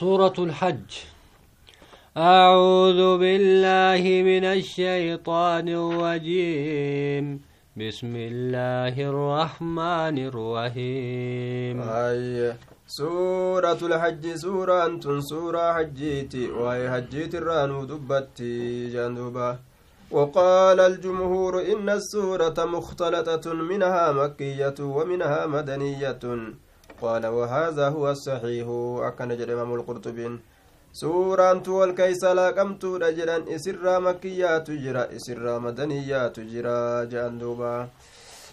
سورة الحج. أعوذ بالله من الشيطان الرجيم. بسم الله الرحمن الرحيم. أي سورة الحج سورة أنتم سورة حجيتي وهي حجيتي الرانو دبتي جندوبة وقال الجمهور إن السورة مختلطة منها مكية ومنها مدنية. قال وهذا هو الصحيح. أكن جرم القرطبين suuraan tuwal keeysa laaqamtuudha jedhan isirraa makkiyaatu jira isirraa madaniyaatu jira jedhan duuba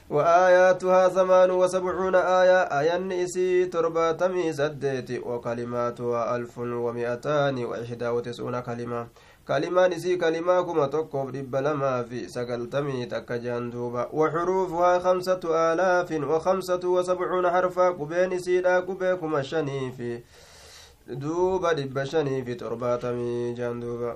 وآياتها ثمان وسبعون آية آيان إسي ترباتمي سديت وكلماتها ألف ومئتان وإحدى وتسعون كلمة. Sagaltamii takka jehan duuba waxuruufuhaa kamsatu aalaafin wa kamsatu wa sabcuuna harfaa qubeen isiidha qubee kuma shanii fi duuba dhibba shanii fi torbaatamii jehan duuba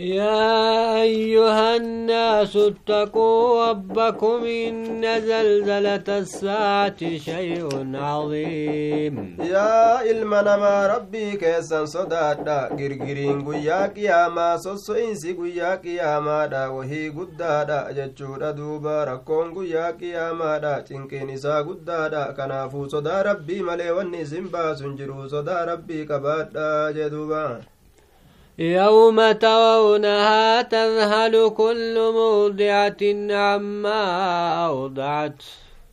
يا أيها الناس اتقوا ربكم إن زلزلة الساعة شيء عظيم. يا إلمنا ربي كيسا صدادا. غرغرين قيا قياما سوسوينسي قيا قياما دا. وهي قدادا ججودا دوبا ركون قيا قياما دا. تنكين إسا قدادا كنافو صدا ربي ملي وني سنبا سنجرو صدا ربي كبادا جدوبا يوم ترونها تذهل كل مرضعة عما أرضعت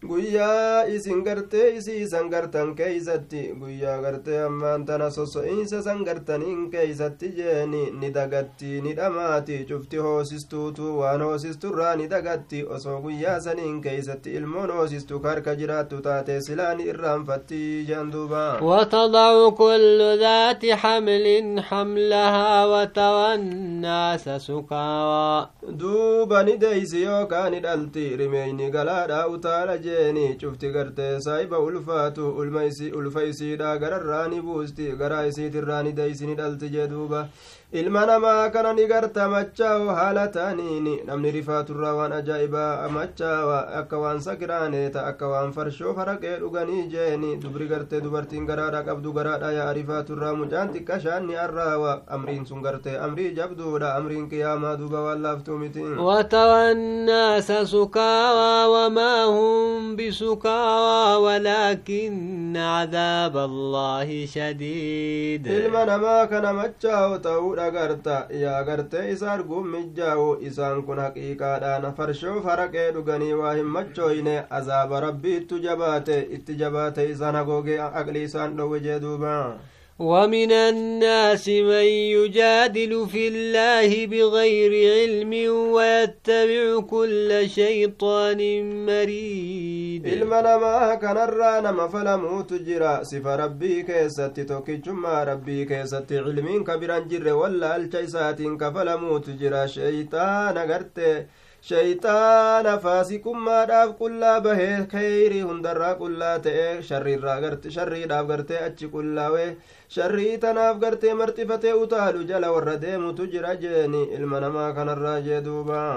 guyyaa isin gartee isii san gartan keeysatti guyyaa gartee ammaan tana soso'iinsa san gartaniin keeysatti jeeni ni dagatti ni dhamaati cufti hoosistuutu waan hoosisturraa ni dagatti osoo guyyaa saniin keeysatti ilmoon hoosistu karka jiraattu taate silaa ni irraanfatti jean duuba وتضع كل ذات حمل حملها وترى الناس سكارى duuba ni deeysi yookaa ni dhalti rimeeyni galaadha utaala jeeni cufti gartee saahiba ulfaatu ulfa isiidha gararraa ni buusti garaa isiitirraa ni deeysi ni dhalti jee duuba ilma namaa kana ni garta machaa'o haala ta'aniini namni rifaaturraa waan ajaa'ibaa machaawa akka waan sakiraaneeta akka waan farshoo faraqee dhuganii jeeni dubri gartee dubartiin garaadha qabdu garaadha yaa rifaaturraa mucaan xiqqashaan ni arraawa amriin sun gartee amrii jabduudha amriin qiyaamaa duuba waan laaftuu miti وترى الناس سكارى وما هم بسكارى ولكن عذاب الله شديد ilma namaa kana machaa'u ta'uudha garta yaa gartee isa arguun mijjaa'u isaan kun haqiiqaadhaan farshoo faraqee dhuganii waa hin machooyne azaaba rabbiittu jabaate itti jabaate isaan hagoogee aqli isaan dhowwe jee duuba ومن الناس من يجادل في الله بغير علم ويتبع كل شيطان مريد. علم لما كان الرانا ما فلموت جرا. سف ربي كيست توكي جمع ربي كيست علمين كبيران جر. ولا الجيسات كفلموت جرا. شيطان غرتي shayxaana faasikummaadhaaf qullaa bahee kayrii hundarraa qullaa ta'e sharriidhaaf gartee achi qullaawee sharrii tanaaf gartee marxifatee utaalu jala warra deemutu jira jeeni ilma namaa kanarraa jee duubaa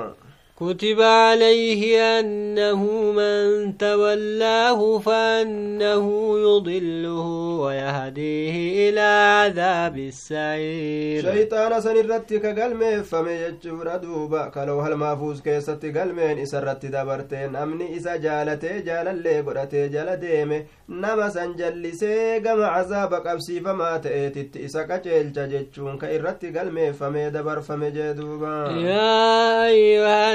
كتب عليه أنه من تولاه فأنه يضله ويهديه إلى عذاب السعير. شيطان سنرتي كقلمي فمي يجور دوبا كلو هل مافوز كيستي قلمين إسرتي دبرتين أمني إسا جالتي جالا اللي قرأتي جالا ديمي نما سنجلسي قم عذاب قبسي فما تأتي إسا كجيلجا جيتشون كإرتي قلمي فمي دبر فمي جدوبا يا أيها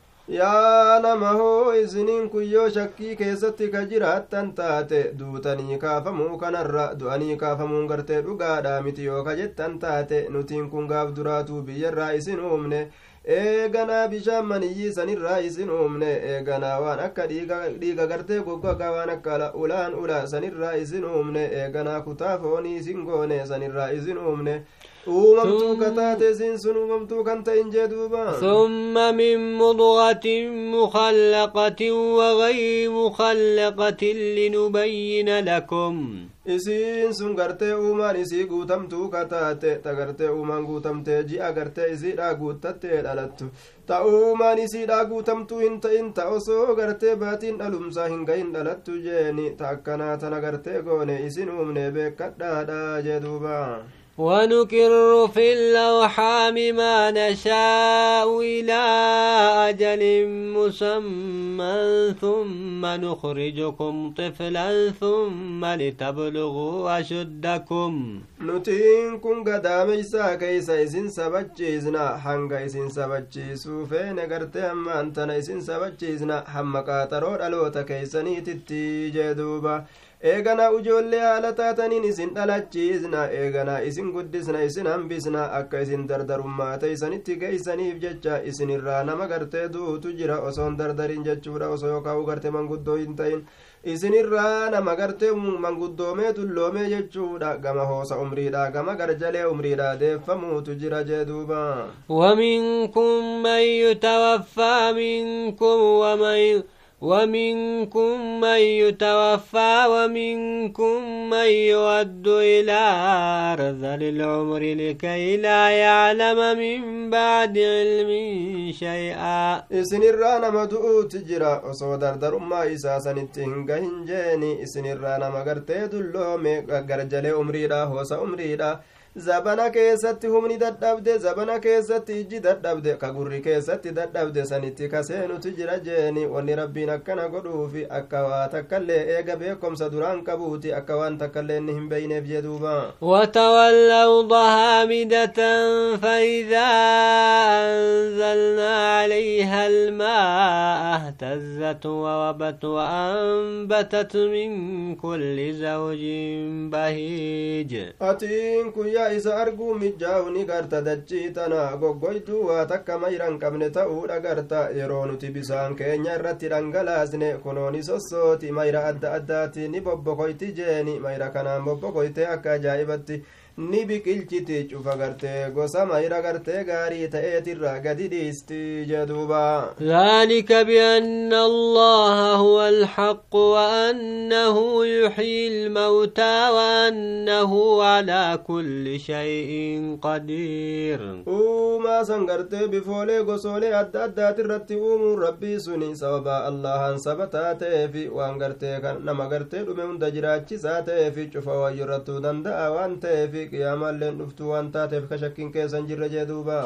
yaa nama hoo isiniin kun yoo shakkii keessatti ka jiraattan taate duutanii kaafamuu kanarra du'anii kaafamuun gartee dhugaadha miti yoo ka jettan taate nutiin kun gaaf duraatuu biyyarraa isin uumne eeganaa bishaan maniyyii sanirraa isin uumne eeganaa waan akka dhiiga gartee goggogaa waan akka ulaan ula sanirraa isin uumne eeganaa kutaa foonii isin goone sanirraa isin uumne uumamtuu kataateesin sun uumamtuu kan ta'in jee duuba summa min mudgatin mukallaqatin wagayri mukallaqatin linubayyina lakum. Isiin sun gartee uumaan isii guutamtuu kataate ta gartee uumaan guutamtee ji'a gartee isiidha guuttattee dhalattu. Ta uumaan isiidha guutamtuu hin ta'in ta osoo gartee baatiin dhalumsaa hin gahin dhalattu jeeni. Ta akkanaa tana gartee goone isin uumne beekkadhaadha jee duuba ونكر في اللوحام ما نشاء إلى أجل مسمى ثم نخرجكم طفلا ثم لتبلغوا أشدكم. نتين كن قدام إيسا كيسا إسن سبتشي إزنا حنق إسن سبتشي سوفي نقرت أما أنتنا إسن سبتشي إزنا حمقات رور ألوتا كيسا نيتتي جدوبا. Eeganaa ujoollee haala taataniin isin dhalachiisna eeganaa isin guddisna isin hambisna akka isin dardarummaa teeysanitti geeysaniif jecha isinirraa nama gartee duutu jira osoon dardarin jechuudha osoo yookaan garte manguddoo hin ta'in isinirraa nama gartee manguddoomee tulloomee jechuudha gama hoosa umriidha gama garjalee umriidha deeffamuutu jira jee duuba ومنكم من يتوفى منكم ومن ومنكم من يتوفى ومنكم من يود إلى أرذل العمر لكي لا يعلم من بعد علم شيئا. إسن الرانا مدعو تجرى وصو دردر ما إساسا نتهنغ هنجيني. إسن الرانا مغرتي دلومي غرجل أمري را هوس أمري را zabana keessatti humni dadhabde zabana keessatti ijji dadhabde ka gurri keessatti dadhabde sanitti kaseenutu jira jeeni wanni rabbiin akkana godhuufi akka waa takkaillee eega beekomsa duraan qabuuti akka waan takkaillee inni hin beyneef jeduuba ضهامدة فإذا أنزلنا عليها الماء اهتزت ووبت وأنبتت من كل زوج بهيج أتين كيا guyyaa isa arguu mijjaa'u ni garta dachii tana goggoytuu waa takka mayran qabne ta'uudha garta yeroo nuti bisaan keenya irratti dhangalaasne kunooni sossooti mayra adda addaati ni bobbokoyti ni biqilchiti cufa gartee gosa mayra gartee gaarii ta'eetirra gadi dhiisti jeduuba ذلك بأن الله هو الحق وأنه يحيي الموتى وأنه على كل شيء قدير uumaa san gartee bifoolee gosoolee adda addaatirratti uumuun rabbii suni sababa allahan saba taateefi waan gartee nama gartee dhume hunda jiraachisaa ta'eefi cufa wayyirrattuu danda'a waan ta'eefi qiyaamaalleen dhuftuu waan taateef ka shakkiin keessan jirre jee duuba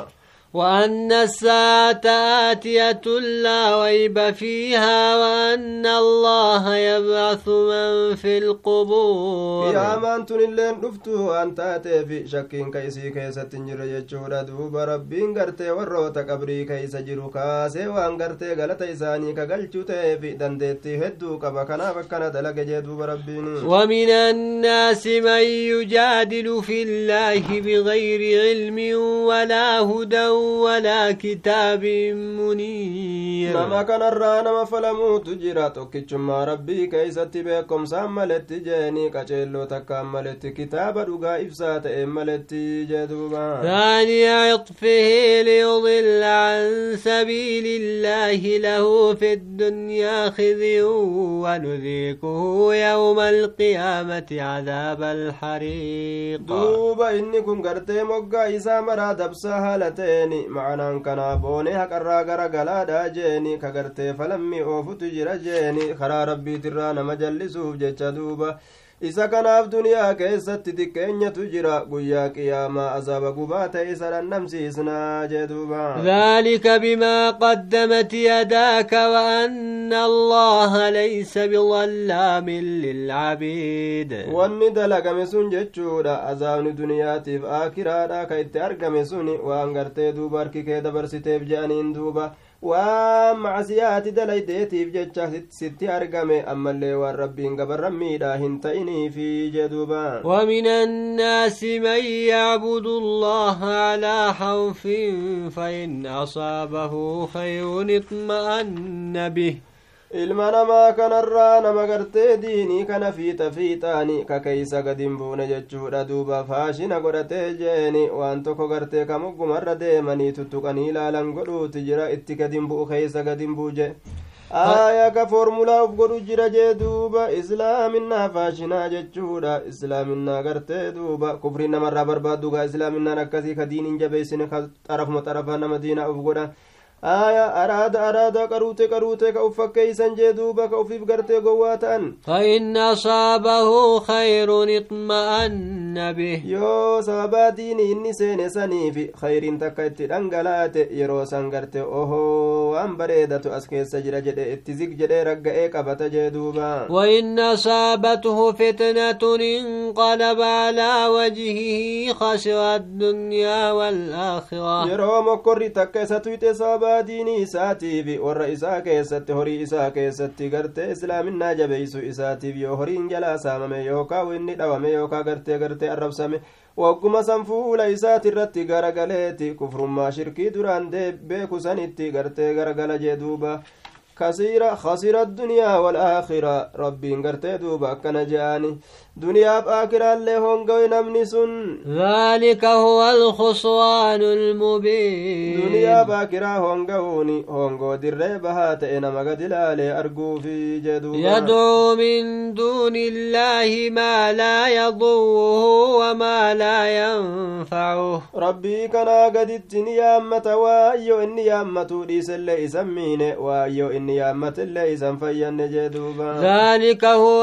وأن الساعة آتية لا ريب فيها وأن الله يبعث من في القبور. يا من تنلين دفتو أن تأتي في شكين كيسي كيسة تنجر يجورا دوب ربين غرتي وروتا قبري كيسة جرو كاسي وان غرتي غلط إساني كغلچو في دندتي هدو كبا كنا بكنا دلق جدوب ربين ومن الناس من يجادل في الله بغير علم ولا هدى ولا كتاب منير. نما كان الرانا فلموت جرا توكيچما ربي كيستي بكم ساملت جاني كچلو تكملت كتاب دغا إفسات املت جدوبا. ثاني عطفه ليضل عن سبيل الله له في الدنيا خزي ونذيقه يوم القيامة عذاب الحريق. دوبا إني كن قرتي مقا إسا مرا دبسا هالتين jeeni macanaan kanaa boonee haqarraa gara galaadha jeeni ka gartee falammii oofutu jira jeeni karaa rabbiitirraa nama jallisuuf jecha duuba isa kanaaf duniyaa keessatti xiqqeenyatu jira guyyaa qiyaamaa azaaba gubaa ta'e isa dhandhamsiisnaa jee duuba ذلك بما قدمت يداك وأن الله ليس بظلام للعبيد wanni dalagame sun jechuudha azaabni duniyaatiif aakiraadha ka itti argame sun waan gartee duuba harki kee dabarsiteef je'aniin duuba waan macsiyaati dalaydeetiif jecha sitti argame ammallee waan rabbiin gabarran miidhaa hin ta'iniifi jeduuba ومن الناس من يعبد الله على خوف فإن أصابه خير اطمأن به ilma namaa kanarraa nama gartee diinii kana fiixa fiixaani ka keeysa gadin buune jechuudha duuba faashina godhatee jeeni waan tokko gartee ka muggumarra deemanii tuttuqanii ilaalan godhuuti jira itti gadin bu'u keeysa gadin buu je aayaa ka foormulaa uf godhu jira jee duuba islaaminaa faashinaa jechuudha islaaminaa gartee duuba kufrii namarraa barbaaddu gaa islaaminaan akkasii ka diiniin jabeessine ka xarafuma xarafaa nama diinaa uf godha aya araada araada qaruute qaruute ka uf fakkeeysan jee duuba ka ufiif gartee gowwaa ta'an فإن أصابه خير اطمأن به yoo sababaa diinii inni seene saniifi khayriin takka itti dhangalaate yeroo san garte ohoo waan bareedatu as keessa jira jedhe itti zig jedhee ragga'ee qabata jee duuba وإن أصابته فتنة انقلب على وجهه خسر الدنيا والآخرة yeroo mokkorri takka isa tuyxe sababaa diinii isaatiif warra isaa keessatti horii isaa keessatti gartee islaaminaa jabeeysu isaatiif yoo horiin jalaa saamame yookaa inni dhawame yookaa gartee gartee arrabsame wagguma san fuula isaati irratti garagaleeti kufrummaa shirkii duraan beeku sanitti gartee garagala jee duuba kasiira khasira addunyaa walaakhira rabbiin gartee duuba akkana je'ani duniyaaf aakiraallee hongawe namni sun ذلك هو الخسران المبين duniyaa baakiraa honga'uuni hongoo dirree bahaa ta'e nama gad ilaalee arguufi jedhuuba يدعو من دون الله ما لا يضره وما لا ينفعه rabbii kanaa gaditti ni yaammata waayyo inni yaammatuu dhiisellee isan miine waayyo inni yaammatillee isan fayyanne jedhuuba ذلك هو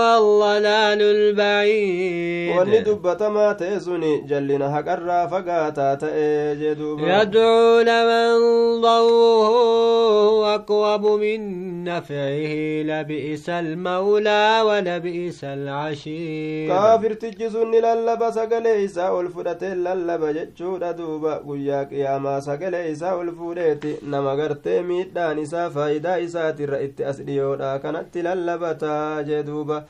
الضلال wanni البعيد dubbatamaa ta'e suni jallina haqarraa fagaataa ta'e jedhuuba يدعو لمن ضره أقرب من نفعه لبئس المولى ولبئس العشير kaafirtichi sun ni lallaba sagalee isaa ol fudhatee lallaba jechuudha duuba guyyaa qiyaamaa sagalee isaa ol fuudheeti nama gartee miidhaan isaa faayidaa isaatirra itti as dhiyoodha kanatti lallabataa jee duuba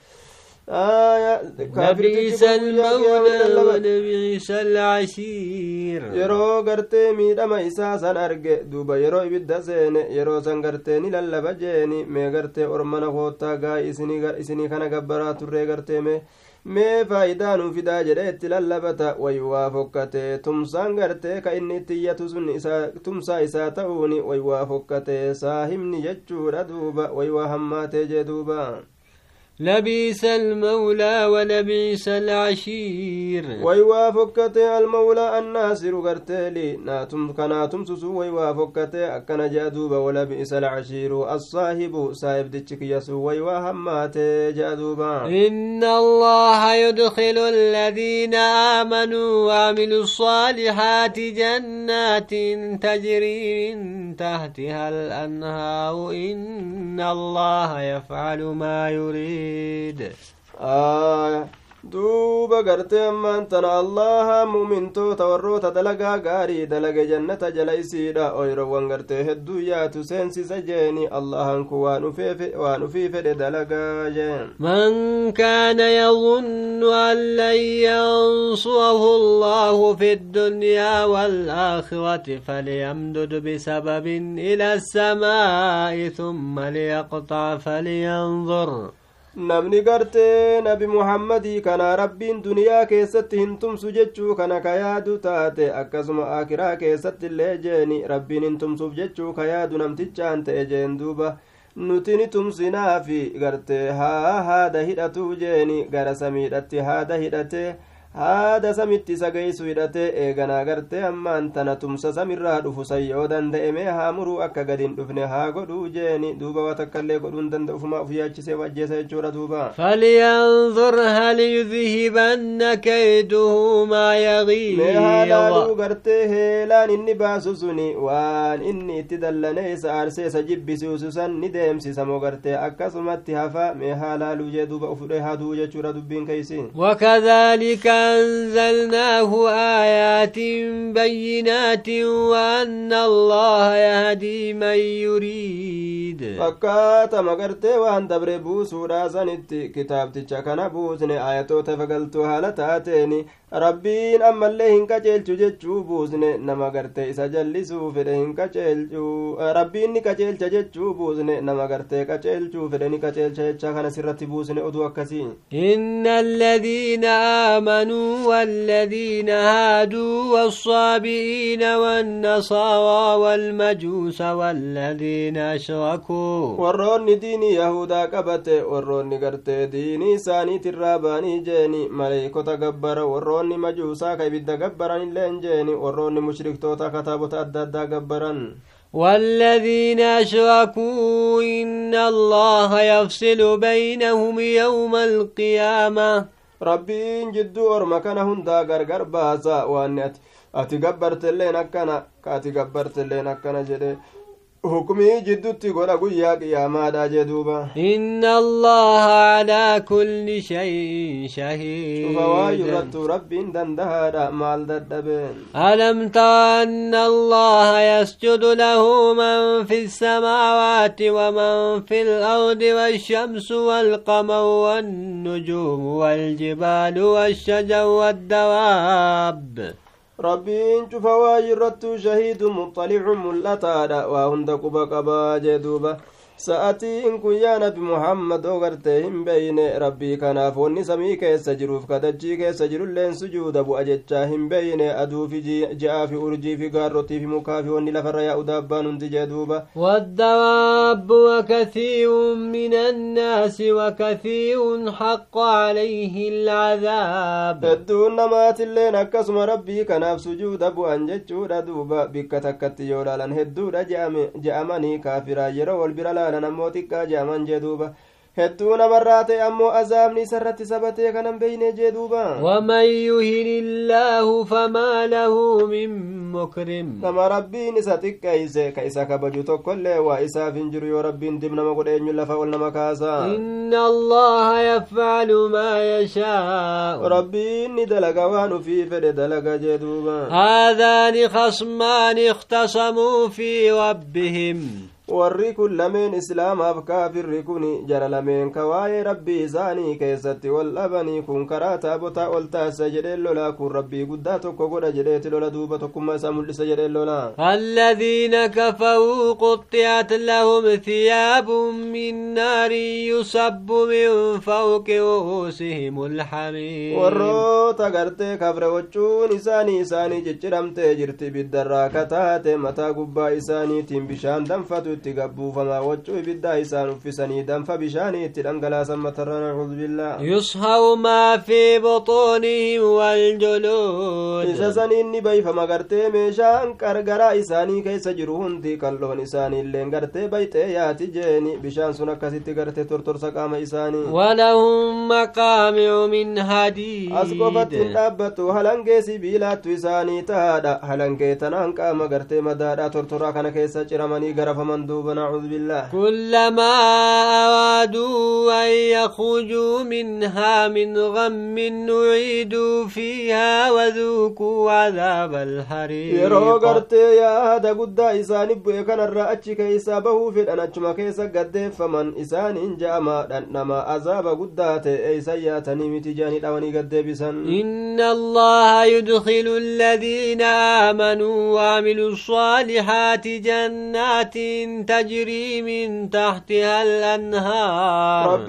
لبئس المولى ولبئس العشير yeroo gartee miidhama isaa san arge duuba yeroo ibidda seene yeroo san gartee ni lallaba jeeni mee gartee ormana koottaa gaa isinii kana gabbaraa turree gartee mee mee faayidaa nuu fidaa jedhe itti lallabata way waa fokkate tumsaan gartee ka inni itti iyyatu sun tumsaa isaa ta'uuni way waa fokkate saahimni jechuudha duuba way waa hammaatee jee duuba لبيس المولى ولبيس العشير. ويوافقك فكت المولى الناصر غرتلي ناتم كناتم سوسو ويوافقك فكت أكن جادوب ولبيس العشير. الصاحب صاحب دتشك يسو ويوا همات جادوبا. إن الله يدخل الذين آمنوا وعملوا الصالحات جنات تجري من تحتها الأنهار. إن الله يفعل ما يريد. آية duuba gartee ammaan tana allaha mumintoota warroota dalagaa gaarii dalage jannata jala isiidha oyroowwan gartee hedduu yaatu seensisa jeeni allahan kun waan ufii fedhe dalagaa jeen من كان يظن أن لن ينصره الله في الدنيا والآخرة فليمدد بسبب إلى السماء ثم ليقطع فلينظر namni gartee nabi muhammadii kana rabbiin duniyaa keessatti hin tumsu jechuu kana ka yaadu taate akkasuma akiraa keessatti illee jeeni rabbiin hin tumsuuf jechuu ka yaadu namtichaan ta'e jeen duuba nuti ni tumsinaafi gartee haa haada hidhatuu jeeni gara samiidhatti haada hidhatee haada samitti isa geessu hidhatee eeganaa gartee ammaan tana tumsa samirraa dhufu sayyoo yoo danda'e mee haa muruu akka gadin dhufne haa godhuu jeeni. Duuba waa takka illee godhuun danda'u ufuma uf yaachisee ajjeesa jechuudha duuba. Falyanzur hal yudhibanna kayduhu maa yagiimee haadhaadhuu gartee heelaan inni baasu suni. Waan inni itti dallanee isa aarsee isa jibbisiisu san ni deemsisa moo gartee akkasumatti hafa mee haa laaluu jee duuba ufudhee haa du'u jechuudha dubbiin keeysi wakadhalika أنزلناه آيات بينات وأن الله يهدي من يريد fakkaatama gartee waan dabre buusuudha sanitti kitaabticha kana buusne ayatoota fagaltuu haala taateeni rabbiin ammallee hin qaceelchu jechuu buusne nama gartee isa jallisuu fedhe hin qaceelchu rabbiin ni qaceelcha jechuu buusne nama gartee qaceelchuu fedhe ni qaceelcha jecha kana sirratti buusne oduu akkasii إن الذين آمنوا والذين هادوا والصابئين والنصارى والمجوس والذين أشركوا. ورون دين يهودا كبت ورون قرت دين ساني تراباني جيني مليكو تقبر ورون مجوسا كبت تقبران لين جيني ورون مشرك توتا كتابو تأدد والذين أشركوا إن الله يفصل بينهم يوم القيامة. Rabbiin jidduu orma kana hundaa gargar baasa waan ati gabbartelleen akkana ka ati gabbartelleen akkana jedhe hukumii jiddutti godha guyyaa qiyaamaadha jee duuba. إن الله على كل شيء cufa waa شهيد irrattu rabbiin dandahaadha maal dadhabeen? ألم تر أن الله يسجد له من في السماوات ومن في الأرض والشمس والقمر والنجوم والجبال والشجر والدواب irrattu shahiidu muxalicu mul'ataadha waa hunda quba qabaa jee duuba sa'atiin kun yaa nabi muhammad oo gartee hin beeyne rabbii kanaaf wanni samii keessa jiruuf kadachii keessa jirulleen sujuuda bu'a jechaa hin beeyne aduufi ji'aa fi urjii fi gaarrotii fi mukaa fi wanni lafarra yaa'u daabbaan hundi jee duuba والدواب وكثير من الناس وكثير حق عليه العذاب hedduun namaatilleen akkasuma rabbii kanaaf sujuuda bu'an jechuudha duuba bikka takkatti yoo laalan hedduudha je'amanii kaafiraa yeroo wal laalan ammoo xiqqaa je'aman jee duuba hedduu namarraa ta'e ammoo azaabni isarratti sabatee kanan beeyne jee duuba ومن يهن الله فما له من مكرم nama rabbiin isa xiqqeeyse ka isa kabaju tokkollee waa isaaf hin jiru yoo rabbiin dib nama godhe eenyu lafa ol nama kaasa إن الله يفعل ما يشاء rabbiin ni dalaga waan ufii fedhe dalaga jee duuba هذان خصمان اختصموا في ربهم warri kun lameen islaamaaf kaafirri kun jara lameen ka waa'ee rabbii isaanii keessatti wal dhabanii kun karaa taabotaa ol taasisa jedheen lolaa kun rabbii guddaa tokko godha jedheeti lola duuba tokkummaa isaa mul'isa jedheen lolaa الذين كفروا قطعت لهم ثياب من نار يصب من فوق رؤوسهم الحميم warroota gartee kafre wachuun isaanii isaanii cicciramtee jirti ibiddarraa kataate mataa gubbaa isaaniitiin bishaan danfatu itti gabbuufamaa wachuu ibiddaa isaan uffisanii danfa bishaanii itti dhangalaasan matarra nacuudu billaa يصهر ما في بطونهم والجلود isa saniin ni bayfama gartee meeshaan qargaraa isaanii keessa jiru hundi kalloon isaanii illeen gartee bayxee yaati jeeni bishaan sun akkasitti gartee tortorsa qaama isaanii ولهم مقامع من حديد as qofatti hin dhaabbattu halangee sibiilaattu isaanii tahaadha halangee tanaan qaama gartee madaadhaa tortoraa kana keessa ciramanii garafaman دوب نعوذ بالله. كلما أرادوا أن يخرجوا منها من غم نعيدوا فيها وذوقوا عذاب الحريق. يرو قرتي يا هذا قد إسان بيكان الرأتشي كيسابه في الأنجم كيسا قد فمن إسان جاما لأنما أزاب قد تي سياتني متجاني لوني قد بسن. إن الله يدخل الذين آمنوا وعملوا الصالحات جنات تجري من تحتها الأنهار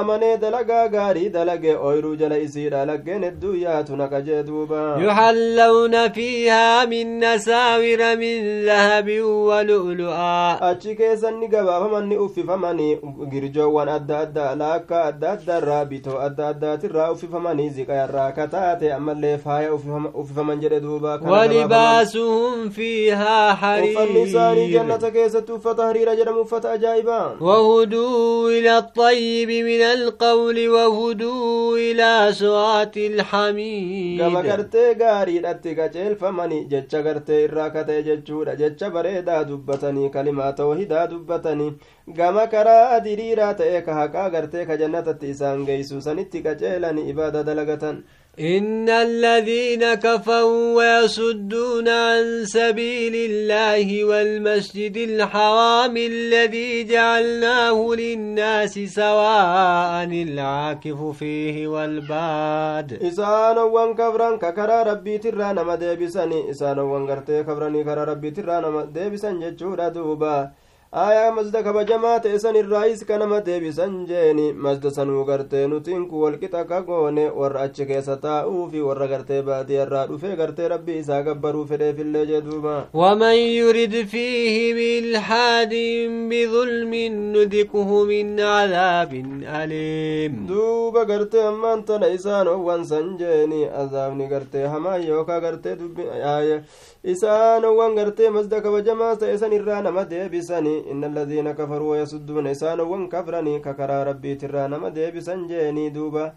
amanee dalagaa gaarii dalage ooyruu jala isiidha laggeen hedduu yaatu naqa jee duuba يحلون فيها من أساور من ذهب ولؤلؤا achi keessan ni gabaafaman ni uffifamanii girjoowwan adda addaa laakka adda addaarraa bitoo adda addaatirraa uffifamanii ziqayarraa kataate ammallee faaya uffifaman jedhe duuba gabaafaman. ولباسهم فيها uffanni isaanii jannata keessatti uffata hariira jedhamu uffata ajaa'ibaa وهدوا إلى الطيب من القول وهدوا إلى صراط الحميد gama gartee gaariidhatti qaceelfamani jecha gartee irraa kata'e jechuudha jecha bareedaa dubbatanii kalimaa tawhidaa dubbatanii gama karaa diriiraa ta'e ka haqaa gartee ka jannatatti isaan geeysu sanitti qaceelani ibaada dalagatan إن الذين كفروا ويصدون عن سبيل الله والمسجد الحرام الذي جعلناه للناس سواء العاكف فيه والباد. إسانو وان كفران ككرا ربي ترانا ما ديبساني إسانو وان كرتي كفراني كرا ربي ترانا ما ديبسان جتشورا دوبا. Aayaa masda kabajamaa ta'e san irraayis kanama deebisan jeeni masda sanuu gartee nutiin kun walqixa ka goone warra achi keessa taa'uufi warra gartee baadiyarraa dhufee gartee rabbii isaa gabbaruu fedheefillee jee duuba waman yurid fiihi bilhaadin bidulmin nudikuhu min cadaabin aliim duuba gartee ammaan tana isaan owwan san jeeni azaabni gartee hamaa yookaa gartee isaan owwan gartee masda kabajamaa ta'e san irraa nama deebisanii إن الذين كفروا ويصدون إسان وان كفرني ككرا ربي ترى نما ديبسا جيني دوبا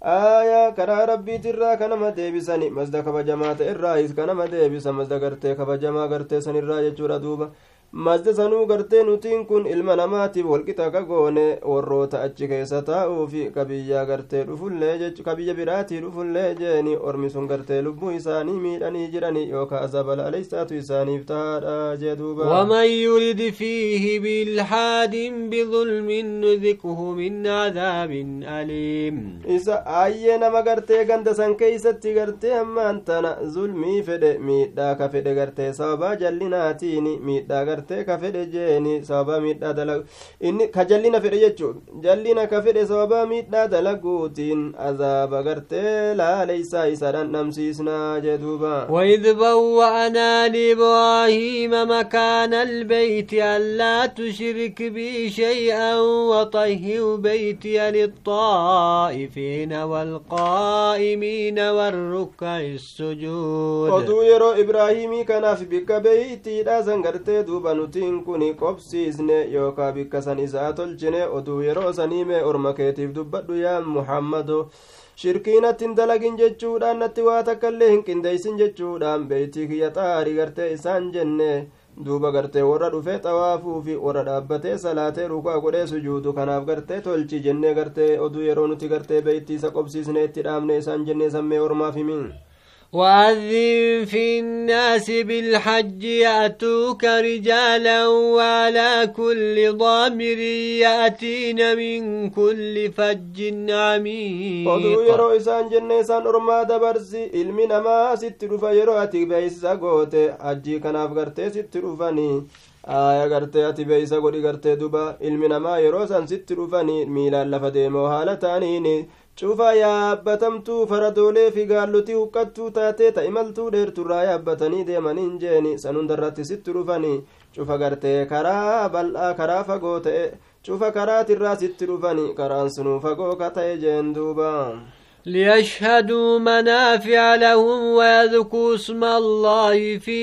rabbiitirraa kanama deebisani masda kabajamaa ta'e irraa is kanama deebisa masda gartee kabajamaa gartee san irraa jechuudha duuba mazda sanuu gartee nutiin kun ilma namaatiif walqixa ka goone warroota achi keessa taa'uufi kabiyyaa gartee dhufullee jechu kabiyya biraatii dhufullee jeeni ormi sun gartee lubbuu isaanii miidhanii jiranii yookaa azabala aleysaatu isaaniif tahaadha jee duuba waman yurid fiihi bilhaadin bidulmin nudikuhu min cadaabin aliim isa aayyee nama gartee ganda san keeysatti gartee hammaan tana zulmii fedhe miidhaa ka fedhe gartee sababaa jallinaatiin miidhaa gartee ka fedhe jeeni sababa miidhaa dalagu inni ka jallina fedhe jechuu jallina ka fedhe sababa miidhaa dalaguutiin azaaba gartee laaleysaa isa dhandhamsiisnaa jee duuba وإذ بوأنا لإبراهيم مكان البيت ألا تشرك بي شيئا وطهر بيتي للطائفين والقائمين والركع السجود oduu yeroo ibraahimii kanaaf bikka beeytiidha san gartee duuba nutiin kun qobsiisne yookaa bikka san isaa tolchine oduu yeroo saniime orma keetiif dubbadhu yaa muhammado shirkiinatti hin dalagin jechuudhaan natti waa takkaillee hin qindeeysin jechuudhaan beeytii kiyya xaarii gartee isaan jenne duuba gartee warra dhufee xawaafuu fi warra dhaabbatee salaatee rukaa godhee sujuudu kanaaf gartee tolchi jennee gartee oduu yeroo nuti gartee beeytii isa qobsiisne itti dhaabne isaan jennee sammee ormaaf himin وأذن في الناس بالحج يأتوك رجالا وعلى كل ضامر يأتين من كل فج عميق. قدو يرو إسان جنة إسان أرما إلمي نما ستروف يرو أتي بيسا قوت أجي كناف غرتي ستروفاني آيا غرتي أتي بيسا قوت غرتي دوبا إلمي نما يرو سان ميلا لفدي موهالة cufa yaabbatamtuu faradoolee fi gaallotii huqqattuu taatee ta imaltuu dheerturraa yaabbatanii deemaniin jeeni san hundarratti sitti dhufanii cufa gartee karaa bal'aa karaa fagoo ta'e cufa karaatirraa sitti dhufanii karaan sunuu fagoo ka ta'e jeen duuba ليشهدوا منافع لهم ويذكروا اسم الله في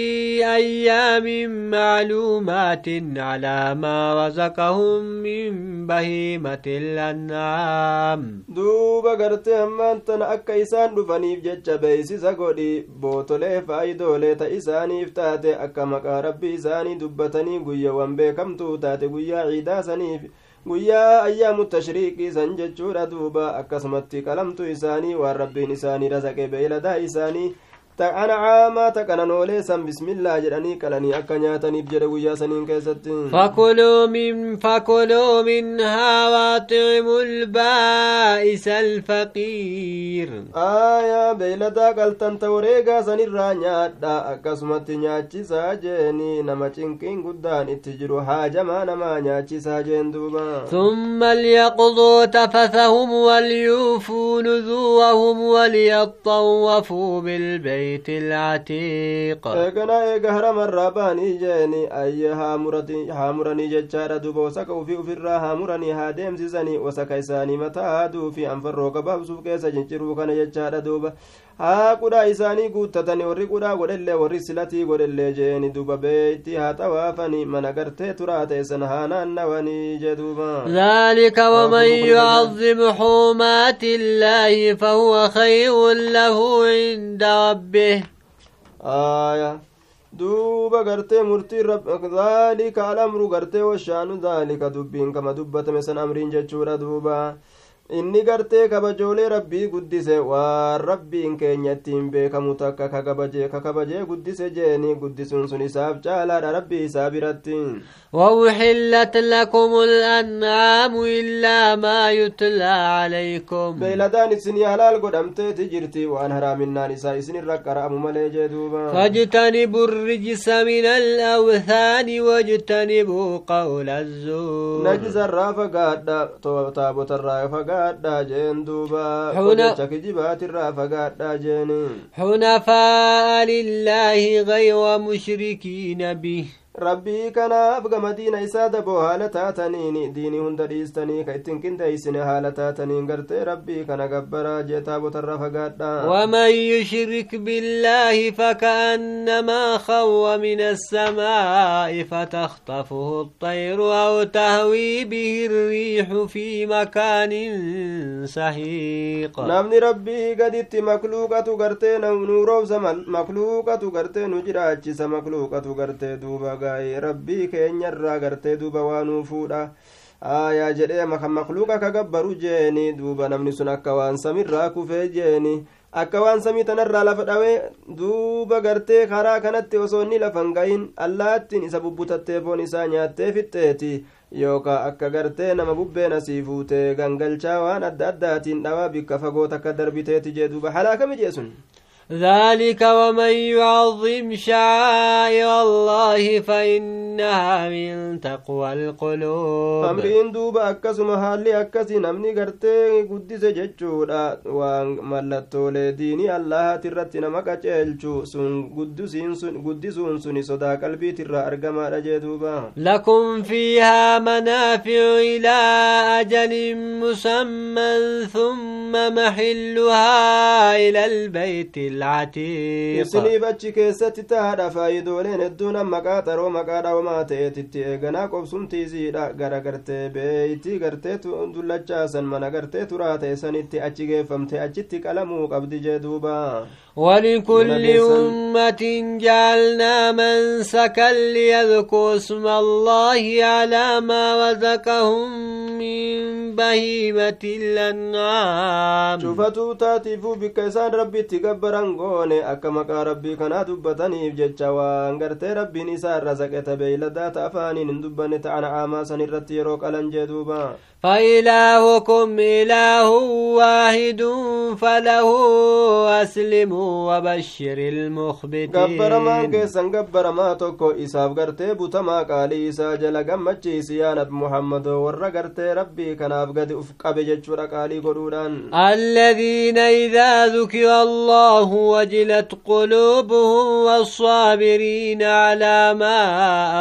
أيام معلومات على ما رزقهم من بهيمة الأنعام. دوبا قرت همان تنأك إسان دفني في جج بيس زقودي بوتولي فايدولي تا إساني افتاتي أكا مكا ربي إساني دبتني قوية وانبي كم توتاتي قوية عيدا سنيفي guyyaa ayyaamu tashriiqii san jechuudha duuba akkasumatti qalamtu isaanii waan rabbiin isaanii razaqe beeyladaa isaanii ta qananoolee san bismillaa jedhanii qalanii akka nyaataniif jedhe guyyaa saniin keessatti فكلوا من فكلوا منها واطعموا البائس الفقير aayaa beeyladaa qaltan ta wareegaa sanirraa nyaadha akkasumatti nyaachisaa jeeni nama cinqiin guddaan itti jiru haajamaa namaa nyaachisaa jeen duuba ثم ليقضوا تفثهم وليوفوا نذورهم وليطوفوا بالبيت العتيق eegana eega haramarraa ba'anii jeeni ayye haamuranii jechaadha duba wasaka ufii ufirraa haamuranii haa deemsisanii wasaka isaanii mataa haaduu fi anfarroo gabaabsuuf keessa cinciruu kana jechaadha duuba haa qudhaa isaanii guuttatani warri qudhaa godhellee warri silatii godhellee jeeni duba beeyti haa xawaafani mana gartee turaa ta'e san haa naannawanii jee duuba. Dhaalika waman yucazim xuumaati illaahi fahuwa khayrun lahu inda rabbih. Aya duuba gartee murtii dhaalika alamru gartee washaanu dhaalika dubbiin kama dubbatame san amriin jechuudha duuba. Inni gartee kabajoolee rabbii guddise waan rabbiin keenya ittiin beekamu takka kakabajee kakabajee guddise jeeni guddisuun sun isaaf caalaadha rabbii isaa biratti. وأحلت لكم الأنعام إلا ما يتلى عليكم. بيلدان إسني حلال قدمت تجرتي وأن حرام النار إسا إسني الرقر أمو ملي جدوبا فاجتنبوا الرجس من الأوثان واجتنبوا قول الزور. نجز الرافة قادة تابوت الرافة قادة جين دوبا الرافة قادة جين حنفاء لله غير مشركين به rabbii kanaaf gama diina isaa daboo haala taataniin diinii hunda dhiistanii ka ittiin qindeeysine haala taataniin gartee rabbii kana gabbaraa jee taabotarra fagaadha waman yushrik billaahi fakaannamaa khawwa min assamaa'i fatakhtafuhu الطير أو تهوي به الريح في مكان سحيق نمني ربي قدت مخلوقة غرتي نوروب مخلوقة غرتي نجراجس مخلوقة غرتي دوبا gaa'ee rabbii keenyarraa gartee duuba waanuu fuudha aayaa jedhee makluuqa ka gabbaru jeeni. Duuba namni sun akka waan samirraa kufee jeeni. Akka waan samii tanarraa lafa dhawee duuba gartee karaa kanatti osoo inni lafan gahin allaattiin isa bubbutattee foon isaa nyaattee fixxeeti. Yookaa akka gartee nama bubbeen asii fuutee gangalchaa waan adda addaatiin dhawaa bikka fagoo takka darbiteeti jee duuba. Halaakami jee sun ذلك ومن يعظم شعائر الله فإنها من تقوى القلوب. أمرين دوبا أكسما حالي أكسي نمني غرتي قدس ججودا وان ملتولي ديني الله ترت نمك أجلچو سن قدسين سن قدسون سن صدا قلبي ترى أرقما رجدوبا لكم فيها منافع إلى أجل مسمى ثم محلها إلى البيت العتيق isiniif achi keessatti tahaadha faayidooleen hedduun maqaa xaroo maqaa dhawamaa ta'eetitti eeganaa qobsumtiisiidha gara gartee beeyti gartee dullachaasan mana gartee turaa ta'e sanitti achi geeffamte achitti qalamuu qabdi jee duuba ولكل أمة جعلنا منسكا ليذكروا اسم الله على ما رزقهم من بهيمة الأنعام. شوفتوا تاتيفوا بك إسان ربي تكبران غوني أكا ربي كنا دبتني بجتشا وان غرتي ربي نسان رزقت بيلدات أفانين دبني تعنا عاما سنرتي يروك ألن جدوبا فإلهكم إله واحد فله أسلموا. وبشر المخبتين. قبر ما كيسان قبر ما توكو إساف قرتي بوتما قالي إسا جل قمتشي سيانة محمد ورى قرتي ربي كان أفقد أفق بججور قالي قرولان الذين إذا ذكر الله وجلت قلوبهم والصابرين على ما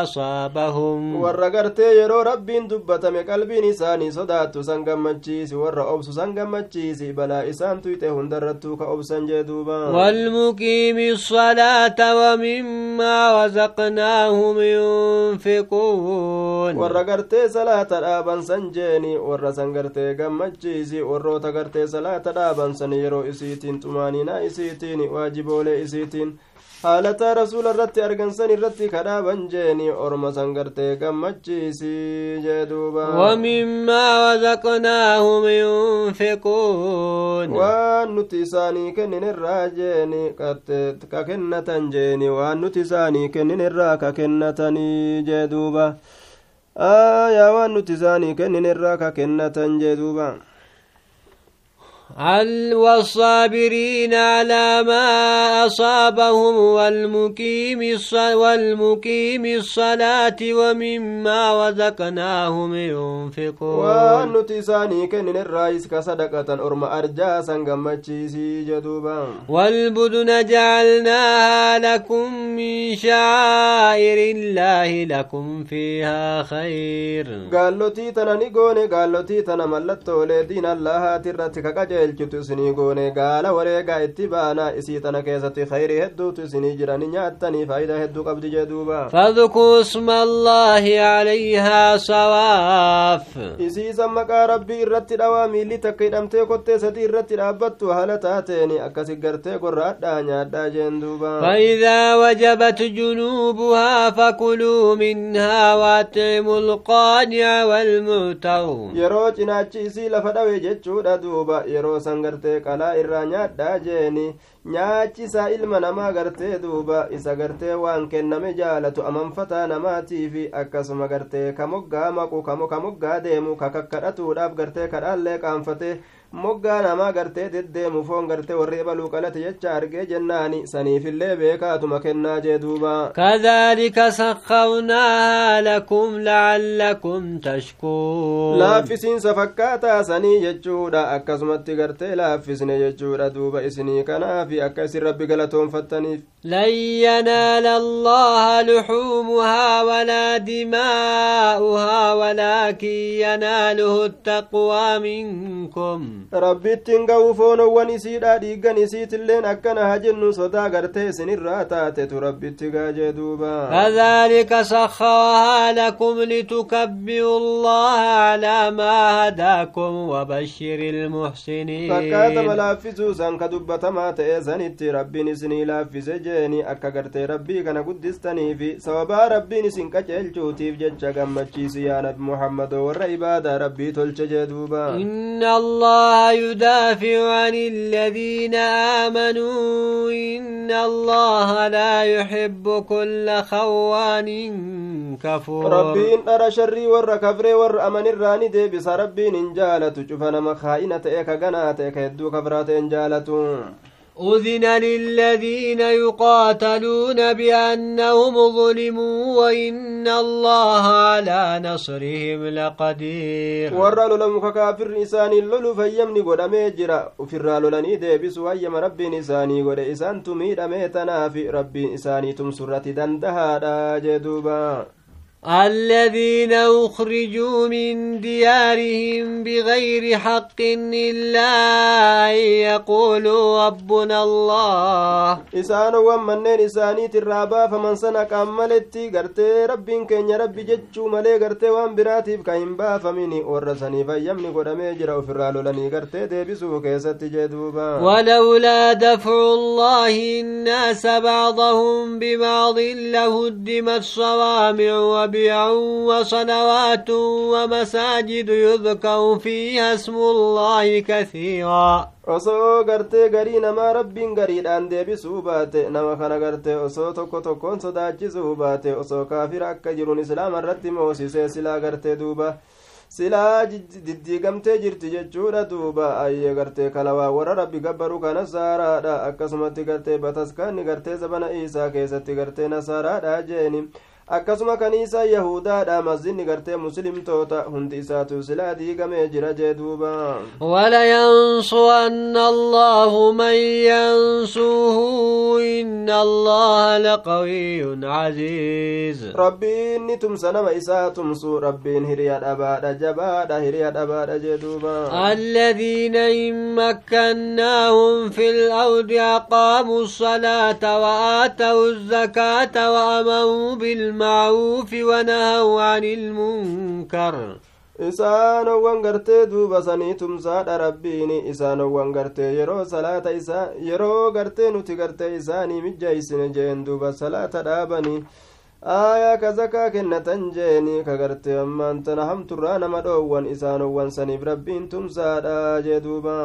أصابهم. ورى قرتي يرو ربي دبتم قلبي نساني صداتو سان قمتشي سي ورى أبسو سان قمتشي إسان تويته هندرتو كأبسان جدوبان. والمقيم الصلاة ومما رزقناهم ينفقون. ورقرت صلاة رابا سنجيني ورسنقرت قم الجيزي ورقرت صلاة رابا سنيرو إسيتين تماني إسيتين واجبولي إسيتين. Haalataa rasuula irratti argansan irratti kadhaaban jeeni orma san gartee gammachiisii jee duuba ومما رزقناهم ينفقون waan nuti isaanii kennin irraa jeeni ka kennatan jeeni waan nuti isaanii kennin irraa ka kennatanii jee duuba aayaa waan nuti isaanii kennin irraa ka kennatan jee duuba والصابرين على ما أصابهم والمقيم والمقيم الصلاة ومما رزقناهم ينفقون. والنتيساني كن الرئيس كصدقة أرمى أرجا سنجم جدوبا. والبدن جعلناها لكم من شعائر الله لكم فيها خير. قالوا تيتنا نيغوني قالوا تيتنا ملتو لدين الله ترتك كجيل qaceelchitu isinii goone gaala wareegaa itti baana isii tana keessatti khayrii hedduutu isinii jirani nyaattanii faayidaa hedduu qabdi jee duuba فاذكروا اسم الله عليها صواف isii san maqaa rabbii irratti dhawaa miilli takka hidhamtee kottee sadii irratti dhaabbattu haala taateeni akkasi gartee gorraadhaa nyaadhaa jeen duuba فإذا وجبت جنوبها فكلوا منها وأطعموا القانع والمعتر yeroo cinaachi isii lafa dhawe jechuudha duuba yeroo san gartee qalaa irraa nyaadhaa jeeni nyaachisaa ilma namaa gartee duuba isa gartee waan kenname jaalatu amanfataa namaatiifi akkasuma gartee kamoggaa maqu kamo kamoggaa deemu kakakkadhatuudhaaf gartee kadhaallee qaanfatee moggaa namaa gartee deddeemu foon gartee warri ebaluu qalate jecha argee jennaani saniifillee beekaatuma kennaa jee duuba كذلك سخرناها لكم لعلكم تشكرون laaffisiinsa fakkaataa sanii jechuudha akkasumatti gartee laaffisne jechuudha duuba isinii kanaafi akka isin rabbi galatoonfattaniif لن ينال الله لحومها ولا دماؤها ولكن يناله التقوى منكم rabbittiin ga'u foonowwan isiidha dhiiggan isiitilleen akkana haa jennu sodaa gartee isinirraa taatetu rabbitti gaajee duuba كذلك سخرها لكم لتكبروا الله على ما هداكم وبشر المحسنين fakkaatama laaffisuu san ka dubbatamaa ta'e sanitti rabbiin isinii laaffise jeeni akka gartee rabbii kana guddistaniifi sababaa rabbiin isin qaceelchuutiif jecha gammachiisi yaa nabi muhammadoo warra ibaadaa rabbii tolche jee duuba إن يدافع عن الذين آمنوا إن الله لا يحب كل خوان كفور. ربين أرى شري ور كفر ور أمن الراني دي بس ربين إن جالت شوف مخائنة إيكا قناة إيكا يدو كفرات إن جالتو أذن للذين يقاتلون بأنهم ظلموا وإن الله على نصرهم لقدير. ورأل لمك كافر نسان اللول فيمني قد ميجر وفرال لني دي بسوى يم رب نساني قد إسان تمير ميتنا في رب نساني تمسرة دندها دا جدوبا الذين أخرجوا من ديارهم بغير حق إلا أن يقولوا ربنا الله. إسان ومنين إساني ترابا فمن سنك أملتي غرتي ربي كن ربي جتشو ملي غرتي وان براتي بكاين با فميني ورساني فيمني قرمي جراو فرالو لني غرتي دي بسو جدوبا ولولا دفع الله الناس بعضهم ببعض لهدمت الصوامع وب وبيع وصلوات ومساجد يذكر فيها اسم الله كثيرا osoo gartee garii namaa rabbiin gariidhaan deebisuu baate nama kana gartee osoo tokko tokkoon sodaachisuu baate osoo kaafira akka jiruun islaama irratti moosisee silaa gartee duuba silaa diddiigamtee jirti jechuudha duuba ayyee gartee kalawaa warra rabbi gabbaru ka nasaaraadha akkasumatti gartee bataskaanni gartee zabana isaa keessatti gartee nasaaraadha jeeni akkasuma kaniisa yahudaadha masjidni gartee muslimtoota hundi isaatu silaa diigamee jira jee duuba ولينصرن الله من ينصره إن الله لقوي عزيز rabbiin ni tumsa nama isaa tumsu rabbiin hiriya dhabaadha jabaadha hiriya dhabaadha jee duuba الذين إن مكناهم في الأرض أقاموا الصلاة وآتوا الزكاة وأمروا بالمعروف ونهوا عن المنكر isaanowwan gartee duuba sanii tumsaadha rabbiin isaanowwan gartee yeroo salaata isaa yeroo gartee nuti gartee isaanii mijjeeysine jeen duuba salaata dhaabanii aayaa ka zakaa kennatan jeeni ka gartee ammaan tana hamturraa nama dhoowwan isaanowwan saniif rabbiin tumsaadha jee duuba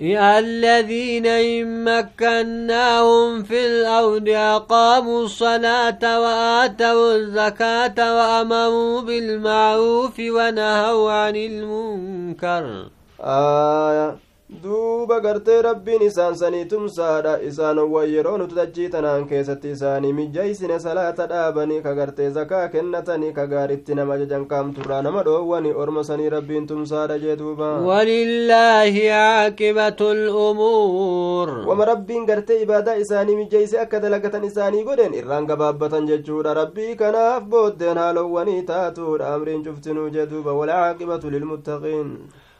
الذين إن مكناهم في الأرض أقاموا الصلاة وآتوا الزكاة وأمروا بالمعروف ونهوا عن المنكر. aayaa duuba gartee rabbiin isaan sanii tumsaadha isaanowwan yeroo nuti dachii tanaan keessatti isaanii mijjeeysine salaata dhaabanii ka gartee zakaa kennatanii ka gaaritti nama ajajan qaamturraa nama dhoowwani orma sanii rabbiin tumsaadha jee duuba ولله عاقبة الأمور wama rabbiin gartee ibaadaa isaanii mijjeeyse akka dalagatan isaanii godhen irraan gabaabbatan jechuudha rabbii kanaaf booddeen haalowwanii taatuudha amriin cuftinuu jee duuba walcaaqibatu lilmuttaqiin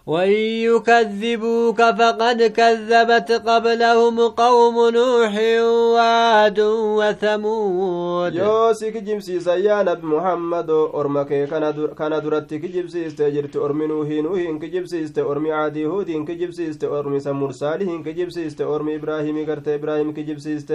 وإن يكذبوك فقد كذبت قبلهم قوم نوح وعاد وثمود. يوسي كجمسيس يا نبي محمد أرمك كان درت كجمسيس تجرت أرمي نوح نوح كجمسيس أرمي عادي هود كجمسيس أرمي صالح كجمسيس أرمي إبراهيم كرت إبراهيم كجمسيس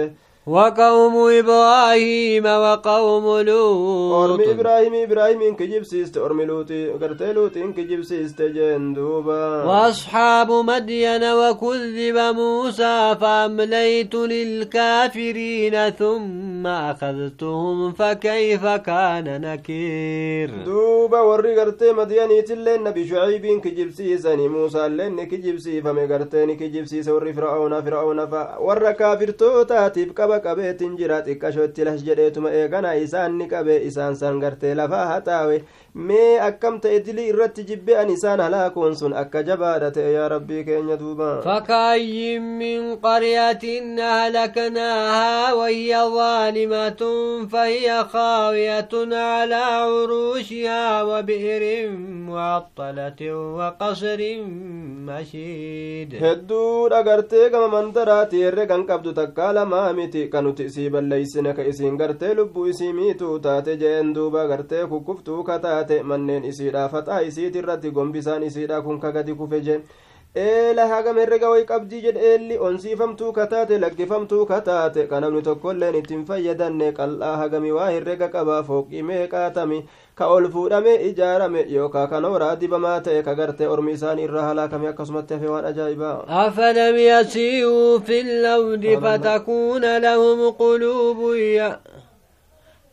وقوم إبراهيم وقوم لوط. أرمي إبراهيم إبراهيم إنك جبسيست. أرمي لوط قرت لوط إنك جبسيست جندوبا وأصحاب مدين وكذب موسى فأمليت للكافرين ثم أخذتهم فكيف كان نكير؟ دوبا وري قرت مديني تلين نبي شعيب إنك جبسيسني موسى لين كجبسي فمي قرتين كجبسيس وري فرعون فرعون فور كافر توتاتي qaba qabeetin jira xiqqashoo itti las jedheetuma eegana isaan ni qabe isaan san gartee lafaa haxaawe mee akkam ta'e dilii irratti jibbe an isaan halaakuun sun akka jabaadha ta'e yaa rabbii keenya duuba fakayyin min qaryatin wahiya ظالمة فهي خاوية على عروشها وبئر معطلة وقصر مشيد هدو أغرتي كما من دراتي الرقن قبض تكالا ما miti ka nuti isii balleeysine ka isiin gartee lubbuu isii miituu taate jeen duuba gartee kukkuftuu ka taate manneen isiidha faxaa isiit irratti gombisaan isiidha kun ka gadi kufe je eela hagam herrega way qabdii jedhe eelli onsiifamtuu kataate laggifamtuu kataate ka namni tokkoilleen ittiin fayyadanne qal'aa hagami waa herrega qabaa fooqii meeqaatami ka ol fuudhame ijaarame yookaa kan horaa dibamaa ta'e ka garte ormi isaanii irraa halaakame akkasumatti hafe waan ajaa'ibaa afalam yasiiruu fi lawdi fatakuuna lahum quluubun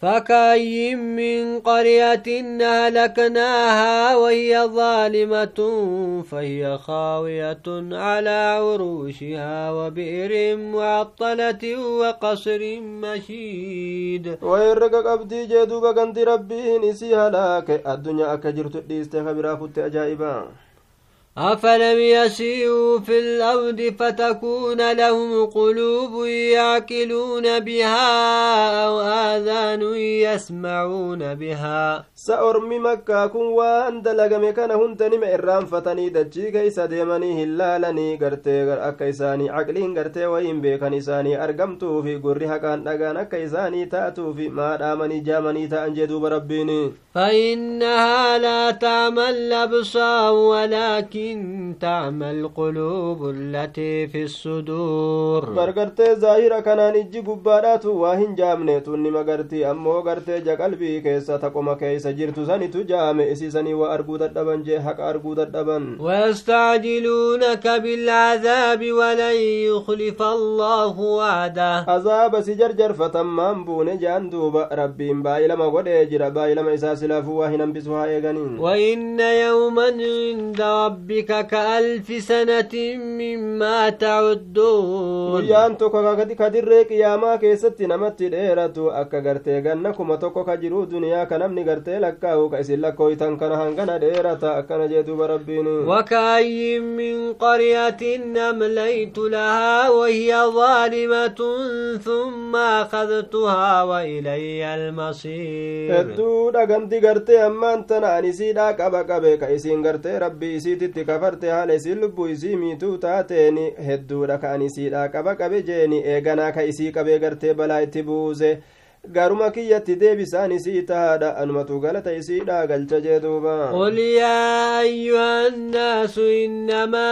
فكاين من قرية أهلكناها وهي ظالمة فهي خاوية على عروشها وبئر معطلة وقصر مشيد. ويرق قبدي جدوب قند ربي نسي هلاك الدنيا أكجرت ليستخبرا فت أجائبا أفلم يسيروا في الأرض فتكون لهم قلوب يعقلون بها أو آذان يسمعون بها. سأرمي مكة كن وأن دلقم كان هنتنم إرام فتني دجي كيس ديمني هلالني قرتي أكا إساني عقلين قرتي وين بيكن إساني أرقمتو في قرها كان نقان أكا إساني تأتو في ما دامني جامني تأنجدوا بربيني. فإنها لا تعمى الأبصار ولكن تعمى القلوب التي في الصدور. برغرتي ظاهرة كانان إجي قبادات واهن جامنة تني مغرتي أمو غرتي جا قلبي كيسا تقوم كيسا جرتو ساني تجام إسي ساني وأرقود الدبن جي حق أرقود الدبن ويستعجلونك بالعذاب ولن يخلف الله وعده عذاب سجرجر فتمام بون جان دوبا ربين بايلما قد يجر بايلما إساس silaafuu waa hin hambisuhaa eeganiin. وإن يوما عند ربك كألف سنة مما تعدون guyyaan tokko ka dirree qiyaamaa keessatti namatti dheeratu akka gartee ganna kuma tokko ka jiruu duniyaa ka namni gartee lakkaa'u ka isin lakkooytan kana hangana dheerata akkana jee duuba rabbiin وكأي من قرية أمليت لها وهي ظالمة ثم أخذتها وإلي المصير hedduu dhaganti gartee ammaan tana an isiidhaa qaba qabe ka isiin gartee rabbii isiititti kafarte haala isiin lubbuu isii miituu taateeni hedduudha ka an isiidhaa qaba qabe jeeni eeganaa ka isii qabee gartee balaa itti buuse garuma kiyyatti deebisaan isii tahaadha anumatu galata isiidha galcha jee duuba يا أيها الناس إنما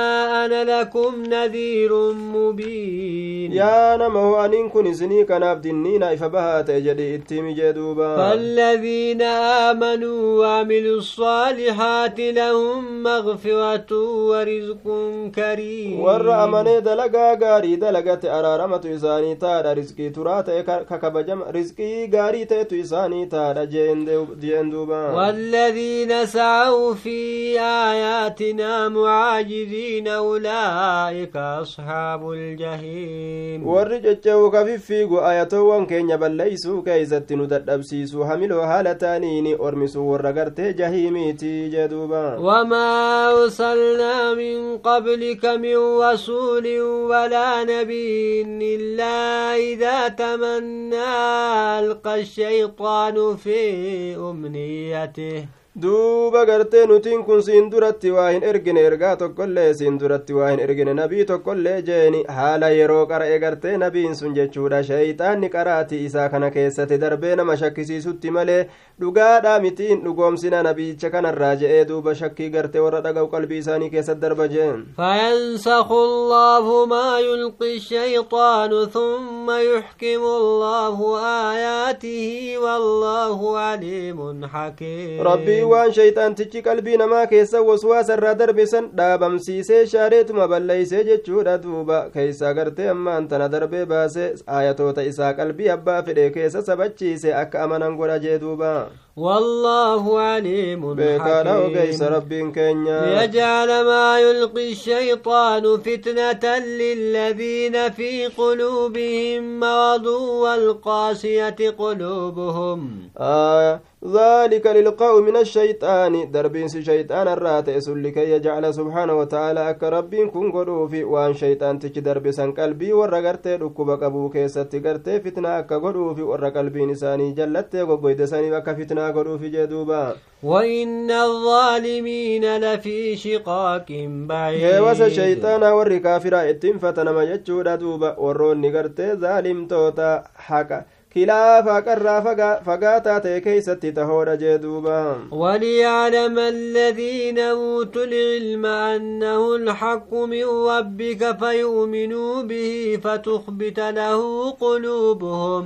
أنا لكم نذير مبين yaa nama ho aniin kun isinii kanaaf dinniina ifa bahaa ta'e jedhi ittimi jee duuba فالذين آمنوا وعملوا الصالحات لهم مغفرة ورزق كريم warra amanee dalagaa gaarii dalagate araaramatu isaanii taadha riskii turaa ta'e ka riskii gaarii ta'etu isaanii taadha jeen duuba والذين سعوا في آياتنا معاجزين أولئك أصحاب الجحيم balleeysuu keeysatti nu dadhabsiisu hamiloo haala taaniini ormisuu warra gartee jahiimiiti jee duuba وما أرسلنا من قبلك من رسول ولا نبي إلا إذا تمنى ألقى الشيطان في أمنيته. Duuba gartee nutiin kun siin duratti waa hin ergine ergaa tokkollee siin duratti waa hin ergine nabii tokkollee jeeni haala yeroo qara'e gartee nabiin sun jechuudha sheeyxaanni qaraati isaa kana keessatti darbee nama shakkisiisutti malee dhugaadhaa mitiin dhugoomsina nabiicha kanarraa je'ee duuba shakkii gartee warra dhaga'u qalbii isaanii keessatti darba jeen فينسخ الله ما يلقي الشيطان ثم يحكم الله آياته والله عليم حكيم ربي waan shayxaantichi qalbii namaa keessa waswaasa irraa darbe san dhaabamsiisee shaareetuma balleeysee jechuudha duuba keeysaa gartee ammaan tana darbee baase aayatoota isaa qalbii abbaa fedhe keessa sabachiise akka amanan godha jee duuba والله عليم حكيم. rabbiin keenya ليجعل ما يلقي الشيطان فتنة للذين في قلوبهم مرض والقاسية قلوبهم. آه ذلك للقاء من الشيطان. دربين شيطان الرات لكي يجعل سبحانه وتعالى أك ربين كن قدوفي وان شيطان تج درب سن قلبي ورا غرتي ركوب قبو كيست فتنة أك قدوفي ورا قلبي نساني جلت قبويد ساني أك فتنة. قدوفي جدوبا وإن الظالمين لفي شقاق بعيد heewasa shayxaanaa warri kaafiraa ittiin fatanama jechuudha duuba warroonni gartee zaalimtoota haqa kilaafa fagaataa ta'e keeysatti tahoodha jee duuba وليعلم الذين أوتوا العلم أنه الحق من ربك فيؤمنوا به فتخبت له قلوبهم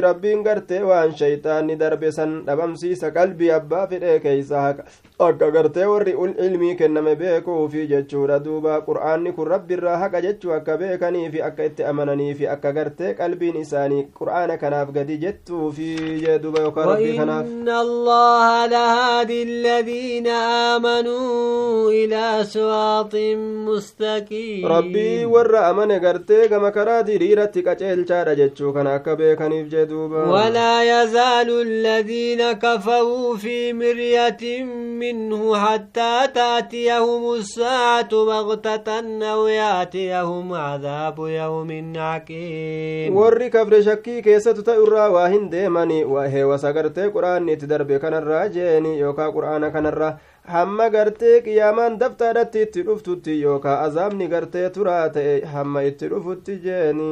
rabbiin gartee waan shayxaanni darbe san dhabamsiisa qalbii abbaa fedhee keeysa haqa akka gartee warri ul ilmii kenname beekuufi jechuudha duuba qur'aanni kun rabbiirraa haqa jechuu akka beekaniifi akka itti amananiifi akka gartee qalbiin isaanii qur'aana kanaaf gadi jettuufi jee duuba yookaan rabbii kanaaf وإن الله لهادي الذين آمنوا إلى صراط مستقيم rabbii warra amane gartee gama karaa diriiratti qaceelchaadha jechuu kana akka beekaniif jee duuba ولا يزال الذين كفروا في مرية منه حتى تأتيهم الساعة بغتة أو يأتيهم عذاب يوم عكيم ورّي كفر شكي كيسة تأرى واهن ديماني وهي وسقرت قرآن نتدر بكنا الرجين يوكا قرآن كنا الرجين hamma gartee qiyaamaan daftaadhatti itti dhuftutti yookaa azaabni gartee turaa ta'e hamma itti dhufutti jeeni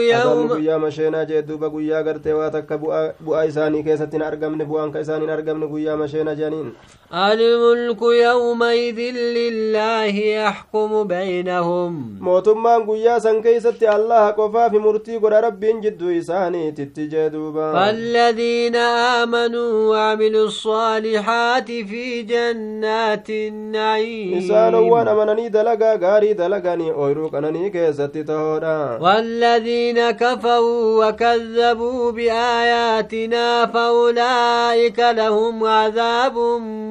يوم guyyaa masheenaa jee duuba guyyaa gartee waa takka bu'aa isaanii keessatti hin argamne bu'aan ka isaanii hin argamne guyyaa masheena jedhaniin الملك يومئذ لله يحكم بينهم mootummaan guyyaa san keeysatti allaha qofaaf murtii godha rabbiin jidduu isaaniititti jee duuba فالذين آمنوا وعملوا الصالحات الصالحات في جنات النعيم. إسان وأنا منني دلقا غاري دلقاني أويروك أنني كيست تهورا والذين كفروا وكذبوا بآياتنا فأولئك لهم عذاب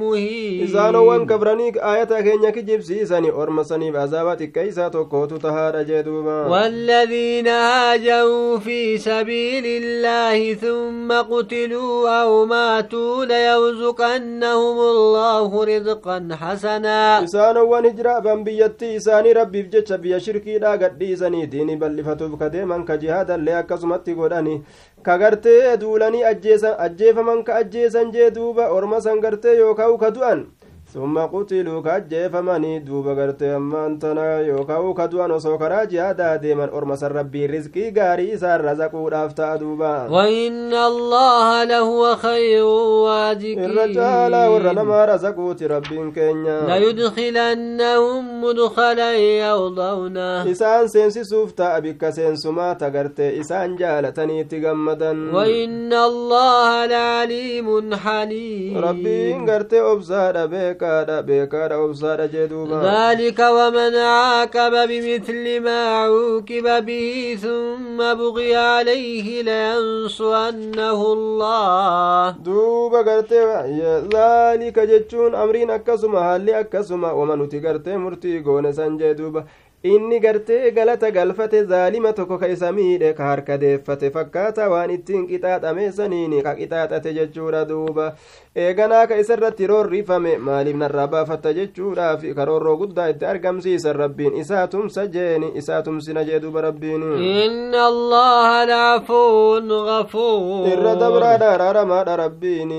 مهين. إسان وان كبرانيك آياتك إنك جبسيساني أرمساني بعذاباتك كيساتو كوتو تهارا جدوبا والذين هاجوا في سبيل الله ثم قتلوا أو ماتوا ليرزقنهم الله رزقا حسنا isaanowwan hijraa ban biyyattii isaanii rabbiif jecha biyya shirkiidhaa gadhiisanii diini bal'ifatuuf kadeeman ka jihaadallee akkasumatti godhani ka gartee duulanii ajjeefaman ka ajjeesan jee duuba orma san gartee yookaa ka du'an ajjeefamanii duuba gartee ammaan tana yookaa ka du'an osoo karaa jihaadaa deeman orma san rabbiin rizqii gaarii isaan razaquudhaaf ta'a duuba وإن الله لهو خير warra الرازقين namaa razaquuti rabbiin keenya ليدخلنهم مدخلا يرضونه isaan seensisuuf ta'a bikka seensumaa tagartee isaan jaalataniitti gammadan وإن الله لعليم حليم rabbiin gartee obsaadha بكادا بكادا وبصار جدوبا ذلك ومن عاقب بمثل ما عوقب به ثم بغي عليه لينصرنه الله. دوبا قرتي ذلك جتشون أمرين أكسما هل أكسما ومن تقرتي مرتي قونسا inni gartee galata galfate zaalima tokko ka isa miidhe ka harka deeffate fakkaata waan ittiin qixaaxame saniin ka qixaaxate jechuudha duuba eeganaa ka isa irratti roorrifame maaliif narraa baafatta jechuudhaaf karoorroo guddaa itti argamsiisan rabbiin isaa tumsa jeeni isaa tumsina jee duba rabbiin inna allaha lacafuun gafuur irra dabraadha araaramaadha rabbiin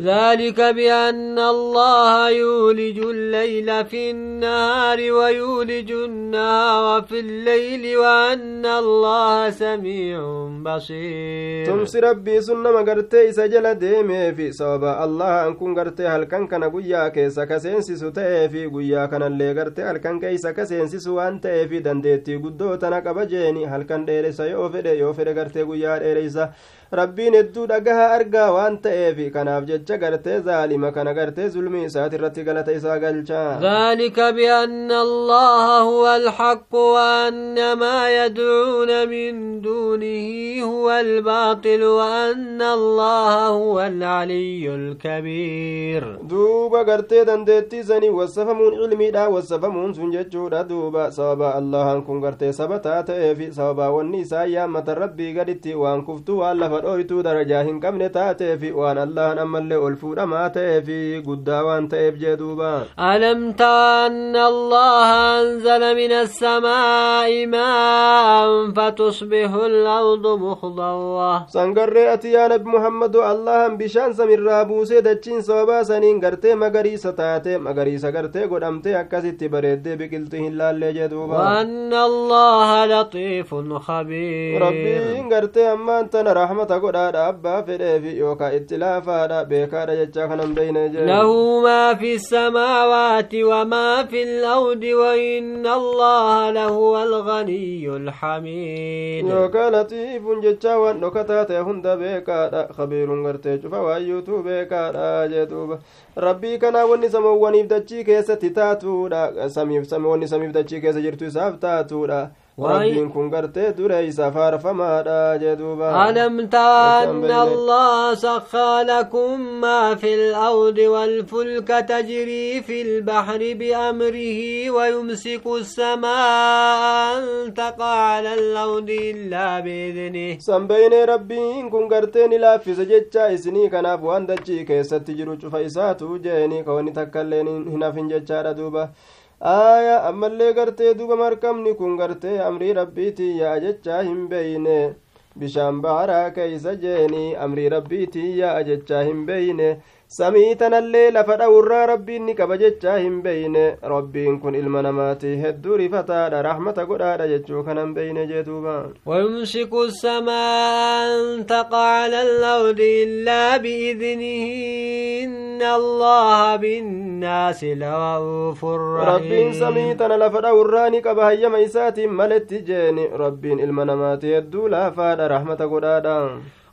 ذلك بأن الله يولج الليل في النهار ويولج النهار في الليل وأن الله سميع بصير تمس ربي سنة مقرتي سجل ديمي في صوبا allah an kun gartee halkan kana guyyaa keessa ka seensisu ta'eefi guyyaa kanallee gartee halkan keeysa ka seensisu waan ta'eefi dandeettii guddoo tana qaba jeeni halkan dheeressa yoo fedhe yoo fedhe gartee guyyaa dheereysa rabbiin hedduu dhagaha argaa waan ta'eef kanaaf jecha gartee zaalima kana gartee zulmii isaati irratti galata isaa galcha. ذلك بأن الله هو الحق وأن ما يدعون من دونه هو الباطل وأن الله هو العلي الكبير دوبا غرتي دندتي سني وصفمون علمي دا وصفمون سن جچودا دوبا سبب الله كن غرتي سبتا تأفي سبب والنساء يا مت ربي غدتي وان كفتو والله fadhooytuu darajaa hin qabne taateefi waan allahan ammallee ol fuudhamaa ta'eefi guddaa waan ta'eef jee duuba alam tara anna allaha anzala min assamaa'i maa'an fatusbihu al-ardu mukhdarra sangarree ati yaa nabi muhammadu allahan bishaan samirraa buusee dachiin sababaa saniin gartee magariisa taate magariisa gartee godhamte akkasitti bareeddee biqilti hin laallee jee duuba وأن الله لطيف خبير rabbiin gartee ammaan tana rahmata rahmata godhaadha abbaa fedheefi yookaa itti laafaadha beekaadha jechaa kanan beyne jee له ما في السماوات وما في الأرض وإن الله لهو الغني الحميد yookaa latiifun jechaa waan dhokataa ta'e hunda beekaadha kabiirun gartee cufa waayyuutuu beekaadha jee duuba rabbii kanaa wanni samoowwaniif dachii keessatti taatuudha samiif samiif dachii keessa jirtu isaaf taatuudha ربين كن قرتي دري سفر فما جدوبا ألم تأن الله سخى لكم ما في الأرض والفلك تجري في البحر بأمره ويمسك السماء أن تقع على الأرض إلا بإذنه سنبين ربين كن قرتي لا في سجد إسني كان أبوان دجي كيسا تجرو جفايساتو جيني كوني تكالين هنا فين جدوبا aaya ammallee gartee duuba markabni kun gartee amrii rabbiitii yaa jechaa hin beeyne bishaan baharaa keeysa jeeni amrii rabbiitii yaa jechaa hin beeyne samii tanallee lafa dhawurraa rabbiin ni qaba jechaa hin beeyne rabbiin kun ilma namaati hedduu rifataadha rahmata godhaadha jechuu kanan beeyne jee duuba ويمسك السماء أن تقع على الأرض إلا بإذنه إن الله بالناس لرؤوف rabbiin samii tana lafa dhawurraa ni qaba hayyama isaatiin maletti jeeni rabbiin ilma namaati hedduu laafaadha rahmata godhaadha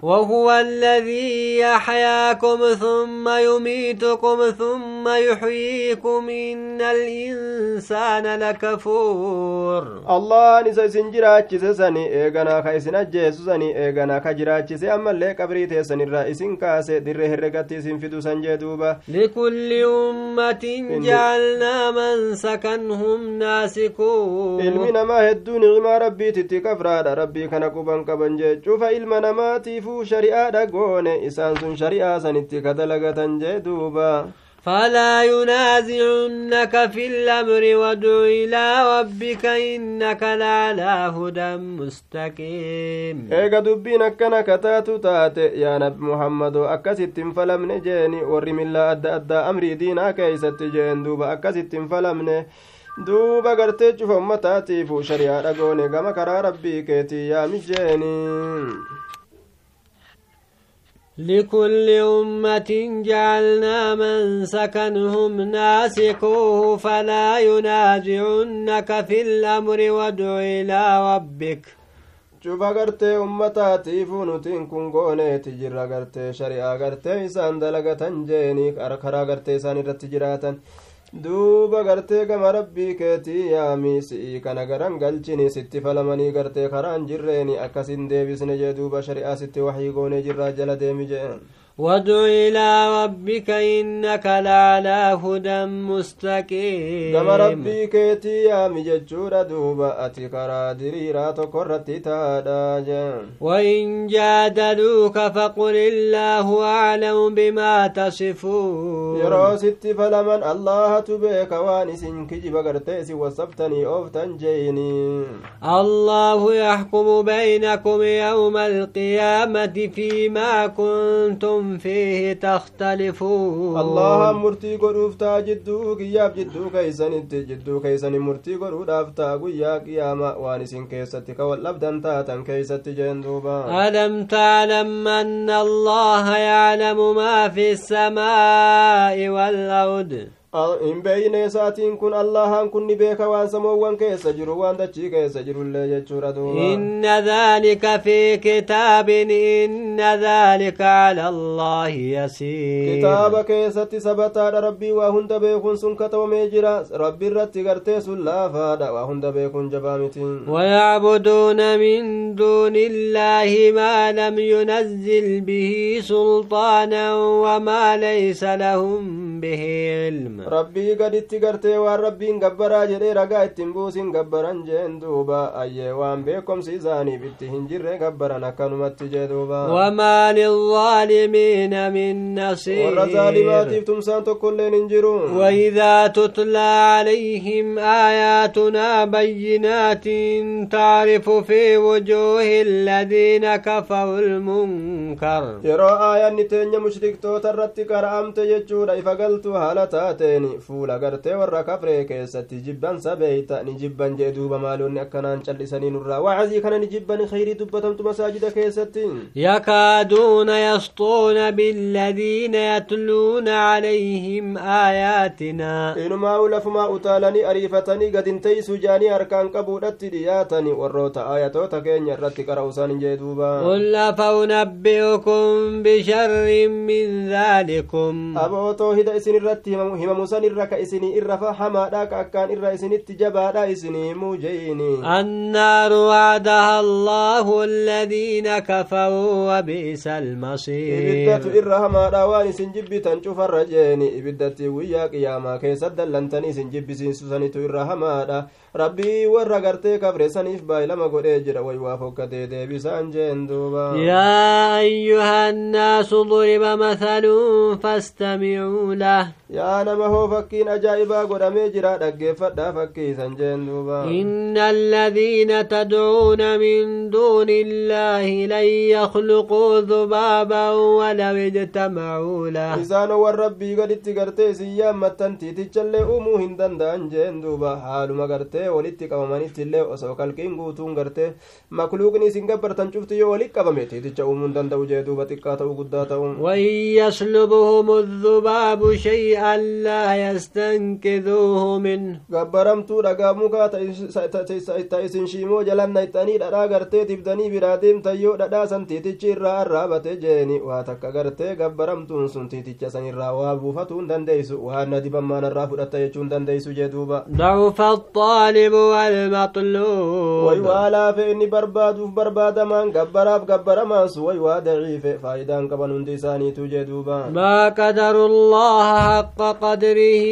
وهو الذي يحياكم ثم يميتكم ثم يحييكم. إن الإنسان لكفور. الله نسي سنجرات جسي سني إيغانا خي سنجي سني إيغانا كجرات جسي أما اللي قبري تي سني الرئيس انكاسي در رهرقتي سنفدو سنجي دوبا. لكل أمة جعلنا من سكنهم ناسكو إلمنا ما هدوني غما ربي تتكفرانا ربي كان قبان قبان جي ما تيفو namaatiifuu shari'aadha goone isaan sun shari'aa sanitti kadalagatan jee duuba فلا ينازعنك في الأمر وادع إلى ربك إنك لعلى هدى مستقيم eega dubbiin akkana kataatu taate yaa nabi muhammado akkasittin falamne jeeni warri millaa adda addaa amrii diinaa keeysatti jeen duuba akkasittin falamne duuba gartee cufa ummataatiifu shari'aa dhagoone gama karaa rabbii keetii yaami jeeni لكل أمة جعلنا منسكا هم ناسكوه فلا ينازعنك في الأمر وادع إلى ربك cufa gartee ummataatiifu nutiin kun gooneeti jirra gartee shari'aa gartee isaan dalagatan jeeni karaa gartee isaan irratti jiraatan Duuba gartee gama rabbii keetii yaami si'ii kana garan galchini sitti falamanii gartee karaan jirreeni akkasin deebisne jee duuba shari'aa sitti waxii goone jirraa jala deemi jeen وادع إلى ربك إنك لعلى هدى مستقيم. كما ربي كيتي يا مججور دوبا أتكرا دريرا تقرت تادا وإن جادلوك فقل الله أعلم بما تصفون. يرو ست فلمن الله تبيك وانس كجب قرتيس وصبتني أوفتن جيني. الله يحكم بينكم يوم القيامة فيما كنتم فيه تختلفون. الله مرتي قروف تا جدو قياب جدو كيسن جدو كيسن مرتي قروف دافتا قيا قياما. وانسين كيستك واللبدن تاتا كيست جندوبا. ألم تعلم أن الله يعلم ما في السماء والأرض؟ Hin beeyne isaatiin kun allahan kun ni beeka waan samoowwan keessa jiru waan dachii keessa jirullee jechuudha duuba inna dhalika fi kitaabin inna dhalika cala allaahi yasiir kitaaba keessatti sabataadha rabbii waa hunda beekun sun katawamee jira rabbi irratti gartee sun laafaadha waa hunda beekun jabaa miti ويعبدون من دون الله ما لم ينزل به سلطانا وما ليس لهم به علم rabbii gaditti gartee waan rabbiin gabbaraa jedhee ragaa ittiin buusin gabbaran jeen duuba ayyee waan beekomsi isaaniif itti hin jirre gabbaran akkanumatti jee duuba wamaa lilظaalimiina min nasiir warra zaalimaatiif tumsaan tokkoilleen hin jiru وإذا تتلى عليهم آياتنا بينات تعرف في وجوه الذين كفروا المنكر يرى آية نتين مشرك توترت كرامت يجود إفقلت هالتات seeni fuula gartee warra kafree keessatti jibbansa beeyta ni jibban jee duuba maaloonni akkanaan callisanii nurraa wacazii kana ni jibban khayrii dubbatamtu masaajida keessatti yakaaduuna yasxuuna biladiina yatluuna calayhim aayaatinaa inumaa lafumaa utaalanii ariifatanii gadinteeysu jaanii harkaan qabuudhatti dhiyaatani warroota aayatoota keenya irratti qara'usan jee duuba qul afaunabbi'ukum bisharrin min dhaalikum abootoo hida isin irratti himamu musan irra ka isinii irra fahamaadha ka akkaan irra isinitti jabaadha isinii mujeyni annaaru wacdaha allahu aladiina kafaruu wabi'sa almasiir ibiddatu irra hamaadha waan isin jibbitan cufarra jeeni ibiddatti guyyaa qiyaamaa keessa dallantanii isin jibbisiisusanitu irra hamaadha rabbii warra gartee kabreessaniif baay'ilama godhee jira way waa fokkatee deebisaan jeen duuba yaa ayyuha annaasu duriba mathalun fastamicuu lah yaa nama hoo fakkiin ajaa'ibaa godhamee jira dhaggeeffadhaa fakkiisan jeen duuba inna alladhiina tadcuuna min duuni illaahi lan yakhluquu dhubaaban walaw ijtamacuu lah isaan wan rabbii gaditti gartee isin yaammattan tiitichallee uumuu hin danda'an jeen duuba haaluma gartee walitti qabamanittillee osoo kalqiin guutuun gartee makluuqni isin gabbartan cufti yoo walit qabame tiiticha uumuu hin danda'u jee duuba xiqqaa ta'uu guddaa ta'u وإن يسلبهم الذباب شيئا لا يستنكذوه منه gabbaramtuu dhagaa mukaa ta isin shiimoo jalan nayxanii dhadhaa gartee dibdanii biraa deemtan yoo dhadhaa san tiitichi irraa arraabate jeeni waa takka gartee gabbaramtuun sun tiiticha san irraa waa buufatuu hin dandeeysu waan na diban maanarraa fudhatta jechuu hin dandeeysu jee duuba ضعف الطالب الغالب والمطلوب ويوالا في إني برباد وبرباد من قبر قبر من سوي ودعيف فايدا قبل انتساني تجدوبا ما قدر الله حق قدره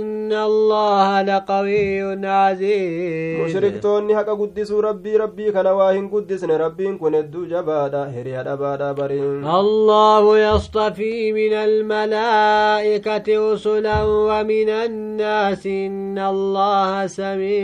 إن الله لقوي عزيز. مشركتون نحق قدس ربي ربي كنواهن قدسن ربي كن الدو جبادا هريا دبادا برين. الله يصطفي من الملائكة رسلا ومن الناس إن الله سميع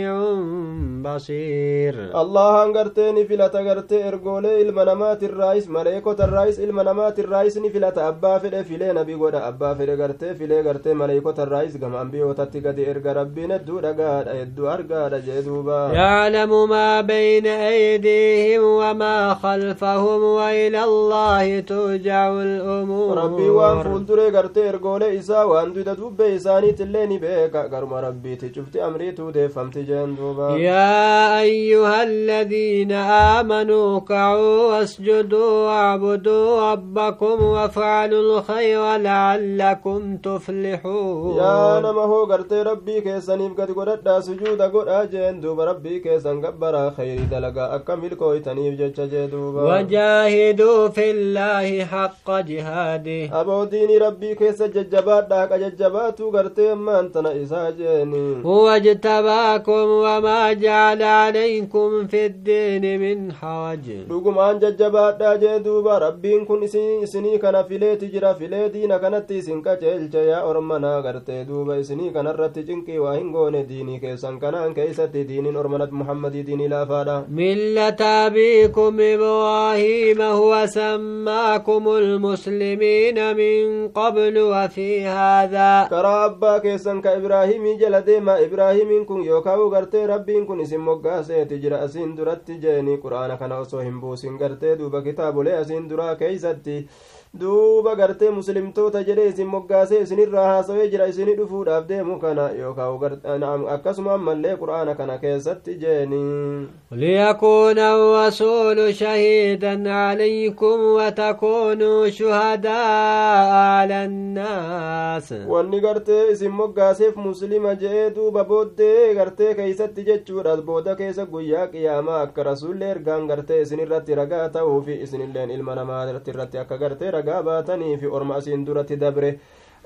بصير. الله انغرتني في لتغرت ارغوله المنامات الرئيس ملائكة الرئيس المنامات الرئيس ني في لت أبا في في نبي غدا أبا في لغرت في لغرت ملائكة الرئيس غم انبي وتت قد إرغ ربي ندو دغا ادو ارغا دجدوبا يعلم ما بين أيديهم وما خلفهم وإلى الله ترجع الأمور. ربي وان فولدر غرت ارغوله إسا وان ددوب بيساني تلني بك غرم ربي تشفت امريتو ده فهمت يا أيها الذين آمنوا كعوا واسجدوا واعبدوا ربكم وافعلوا الخير لعلكم تفلحون. يا نما هو غرتي ربي كيسنيف قد قددا سجود قد أجين دوب ربي كيسن قبرا خير دلقا أكمل كويتنيف جتش جدوبا وجاهدوا في الله حق جهاده. أبو ديني ربي كيس ججبات داك ججباتو غرتي أما أنتنا إسا جيني. هو اجتباكم لكم وما جعل عليكم في الدين من حرج لكم أن جبات جدوب ربين كن سني سني كنا في ليت جرا في ليت دينا كنا تيسن كجيل جيا أرمنا غرت دوب سني كنا رت جنكي وهم قون ديني كيسن كنا كيسة ديني أرمنا محمد ديني لا فادا ملة بكم إبراهيم هو سماكم المسلمين من قبل وفي هذا. كرابا كيسن كإبراهيم جلدي ما إبراهيم كن يوكا yookaan gartee rabbiin kun isin moggaaseeti jira asiin duratti jeeni quraana kana osoo hin buusin gartee duuba kitaabolee asiin duraa keeysatti duuba gartee muslimtoota jedhe isin moggaasee isinirraa haasawee jira isini dhufuudhaaf deemu kana yookaan akkasuma ammallee qur'aana kana keessatti jeeni ليكون الرسول شهيدا عليكم وتكونوا شهداء على الناس wanni gartee isin moggaaseef muslima je'ee duuba booddee gartee keeysatti jechuudha booda keessa guyyaa qiyaamaa akka rasuullee ergaan gartee isin irratti ragaa ta'uufi isinilleen ilma namaa irratti akka gartee ragaa baatanii fi orma asiin duratti dabre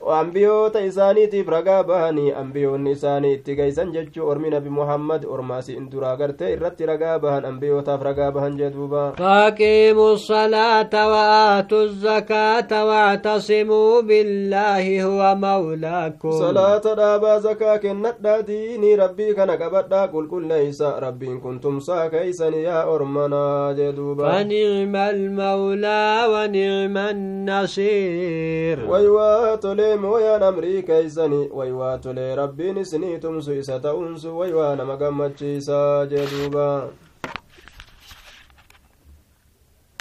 ambiyoota isaaniitiif ragaa bahanii ambiyoonni isaanii itti geeysan jechuu ormi nabi muhammad ormaasiin duraa gartee irratti ragaa bahan ambiyootaaf ragaa bahan jee duuba فاقيموا الصلاة وآتوا الزكاة واعتصموا بالله هو مولاكم salaata dhaabaa zakaa kennadhaa diinii rabbii kana qabadhaa qulqulleeysa rabbiin kun tumsaa keeysan yaa ormanaa jee duuba فنعم المولى ونعم النصير waywaa tolee mooyaan amrii keeysani waywaa tolee rabbiin isinii tumsu isa ta'uunsu waywaa nama gammachiisaa jee duuba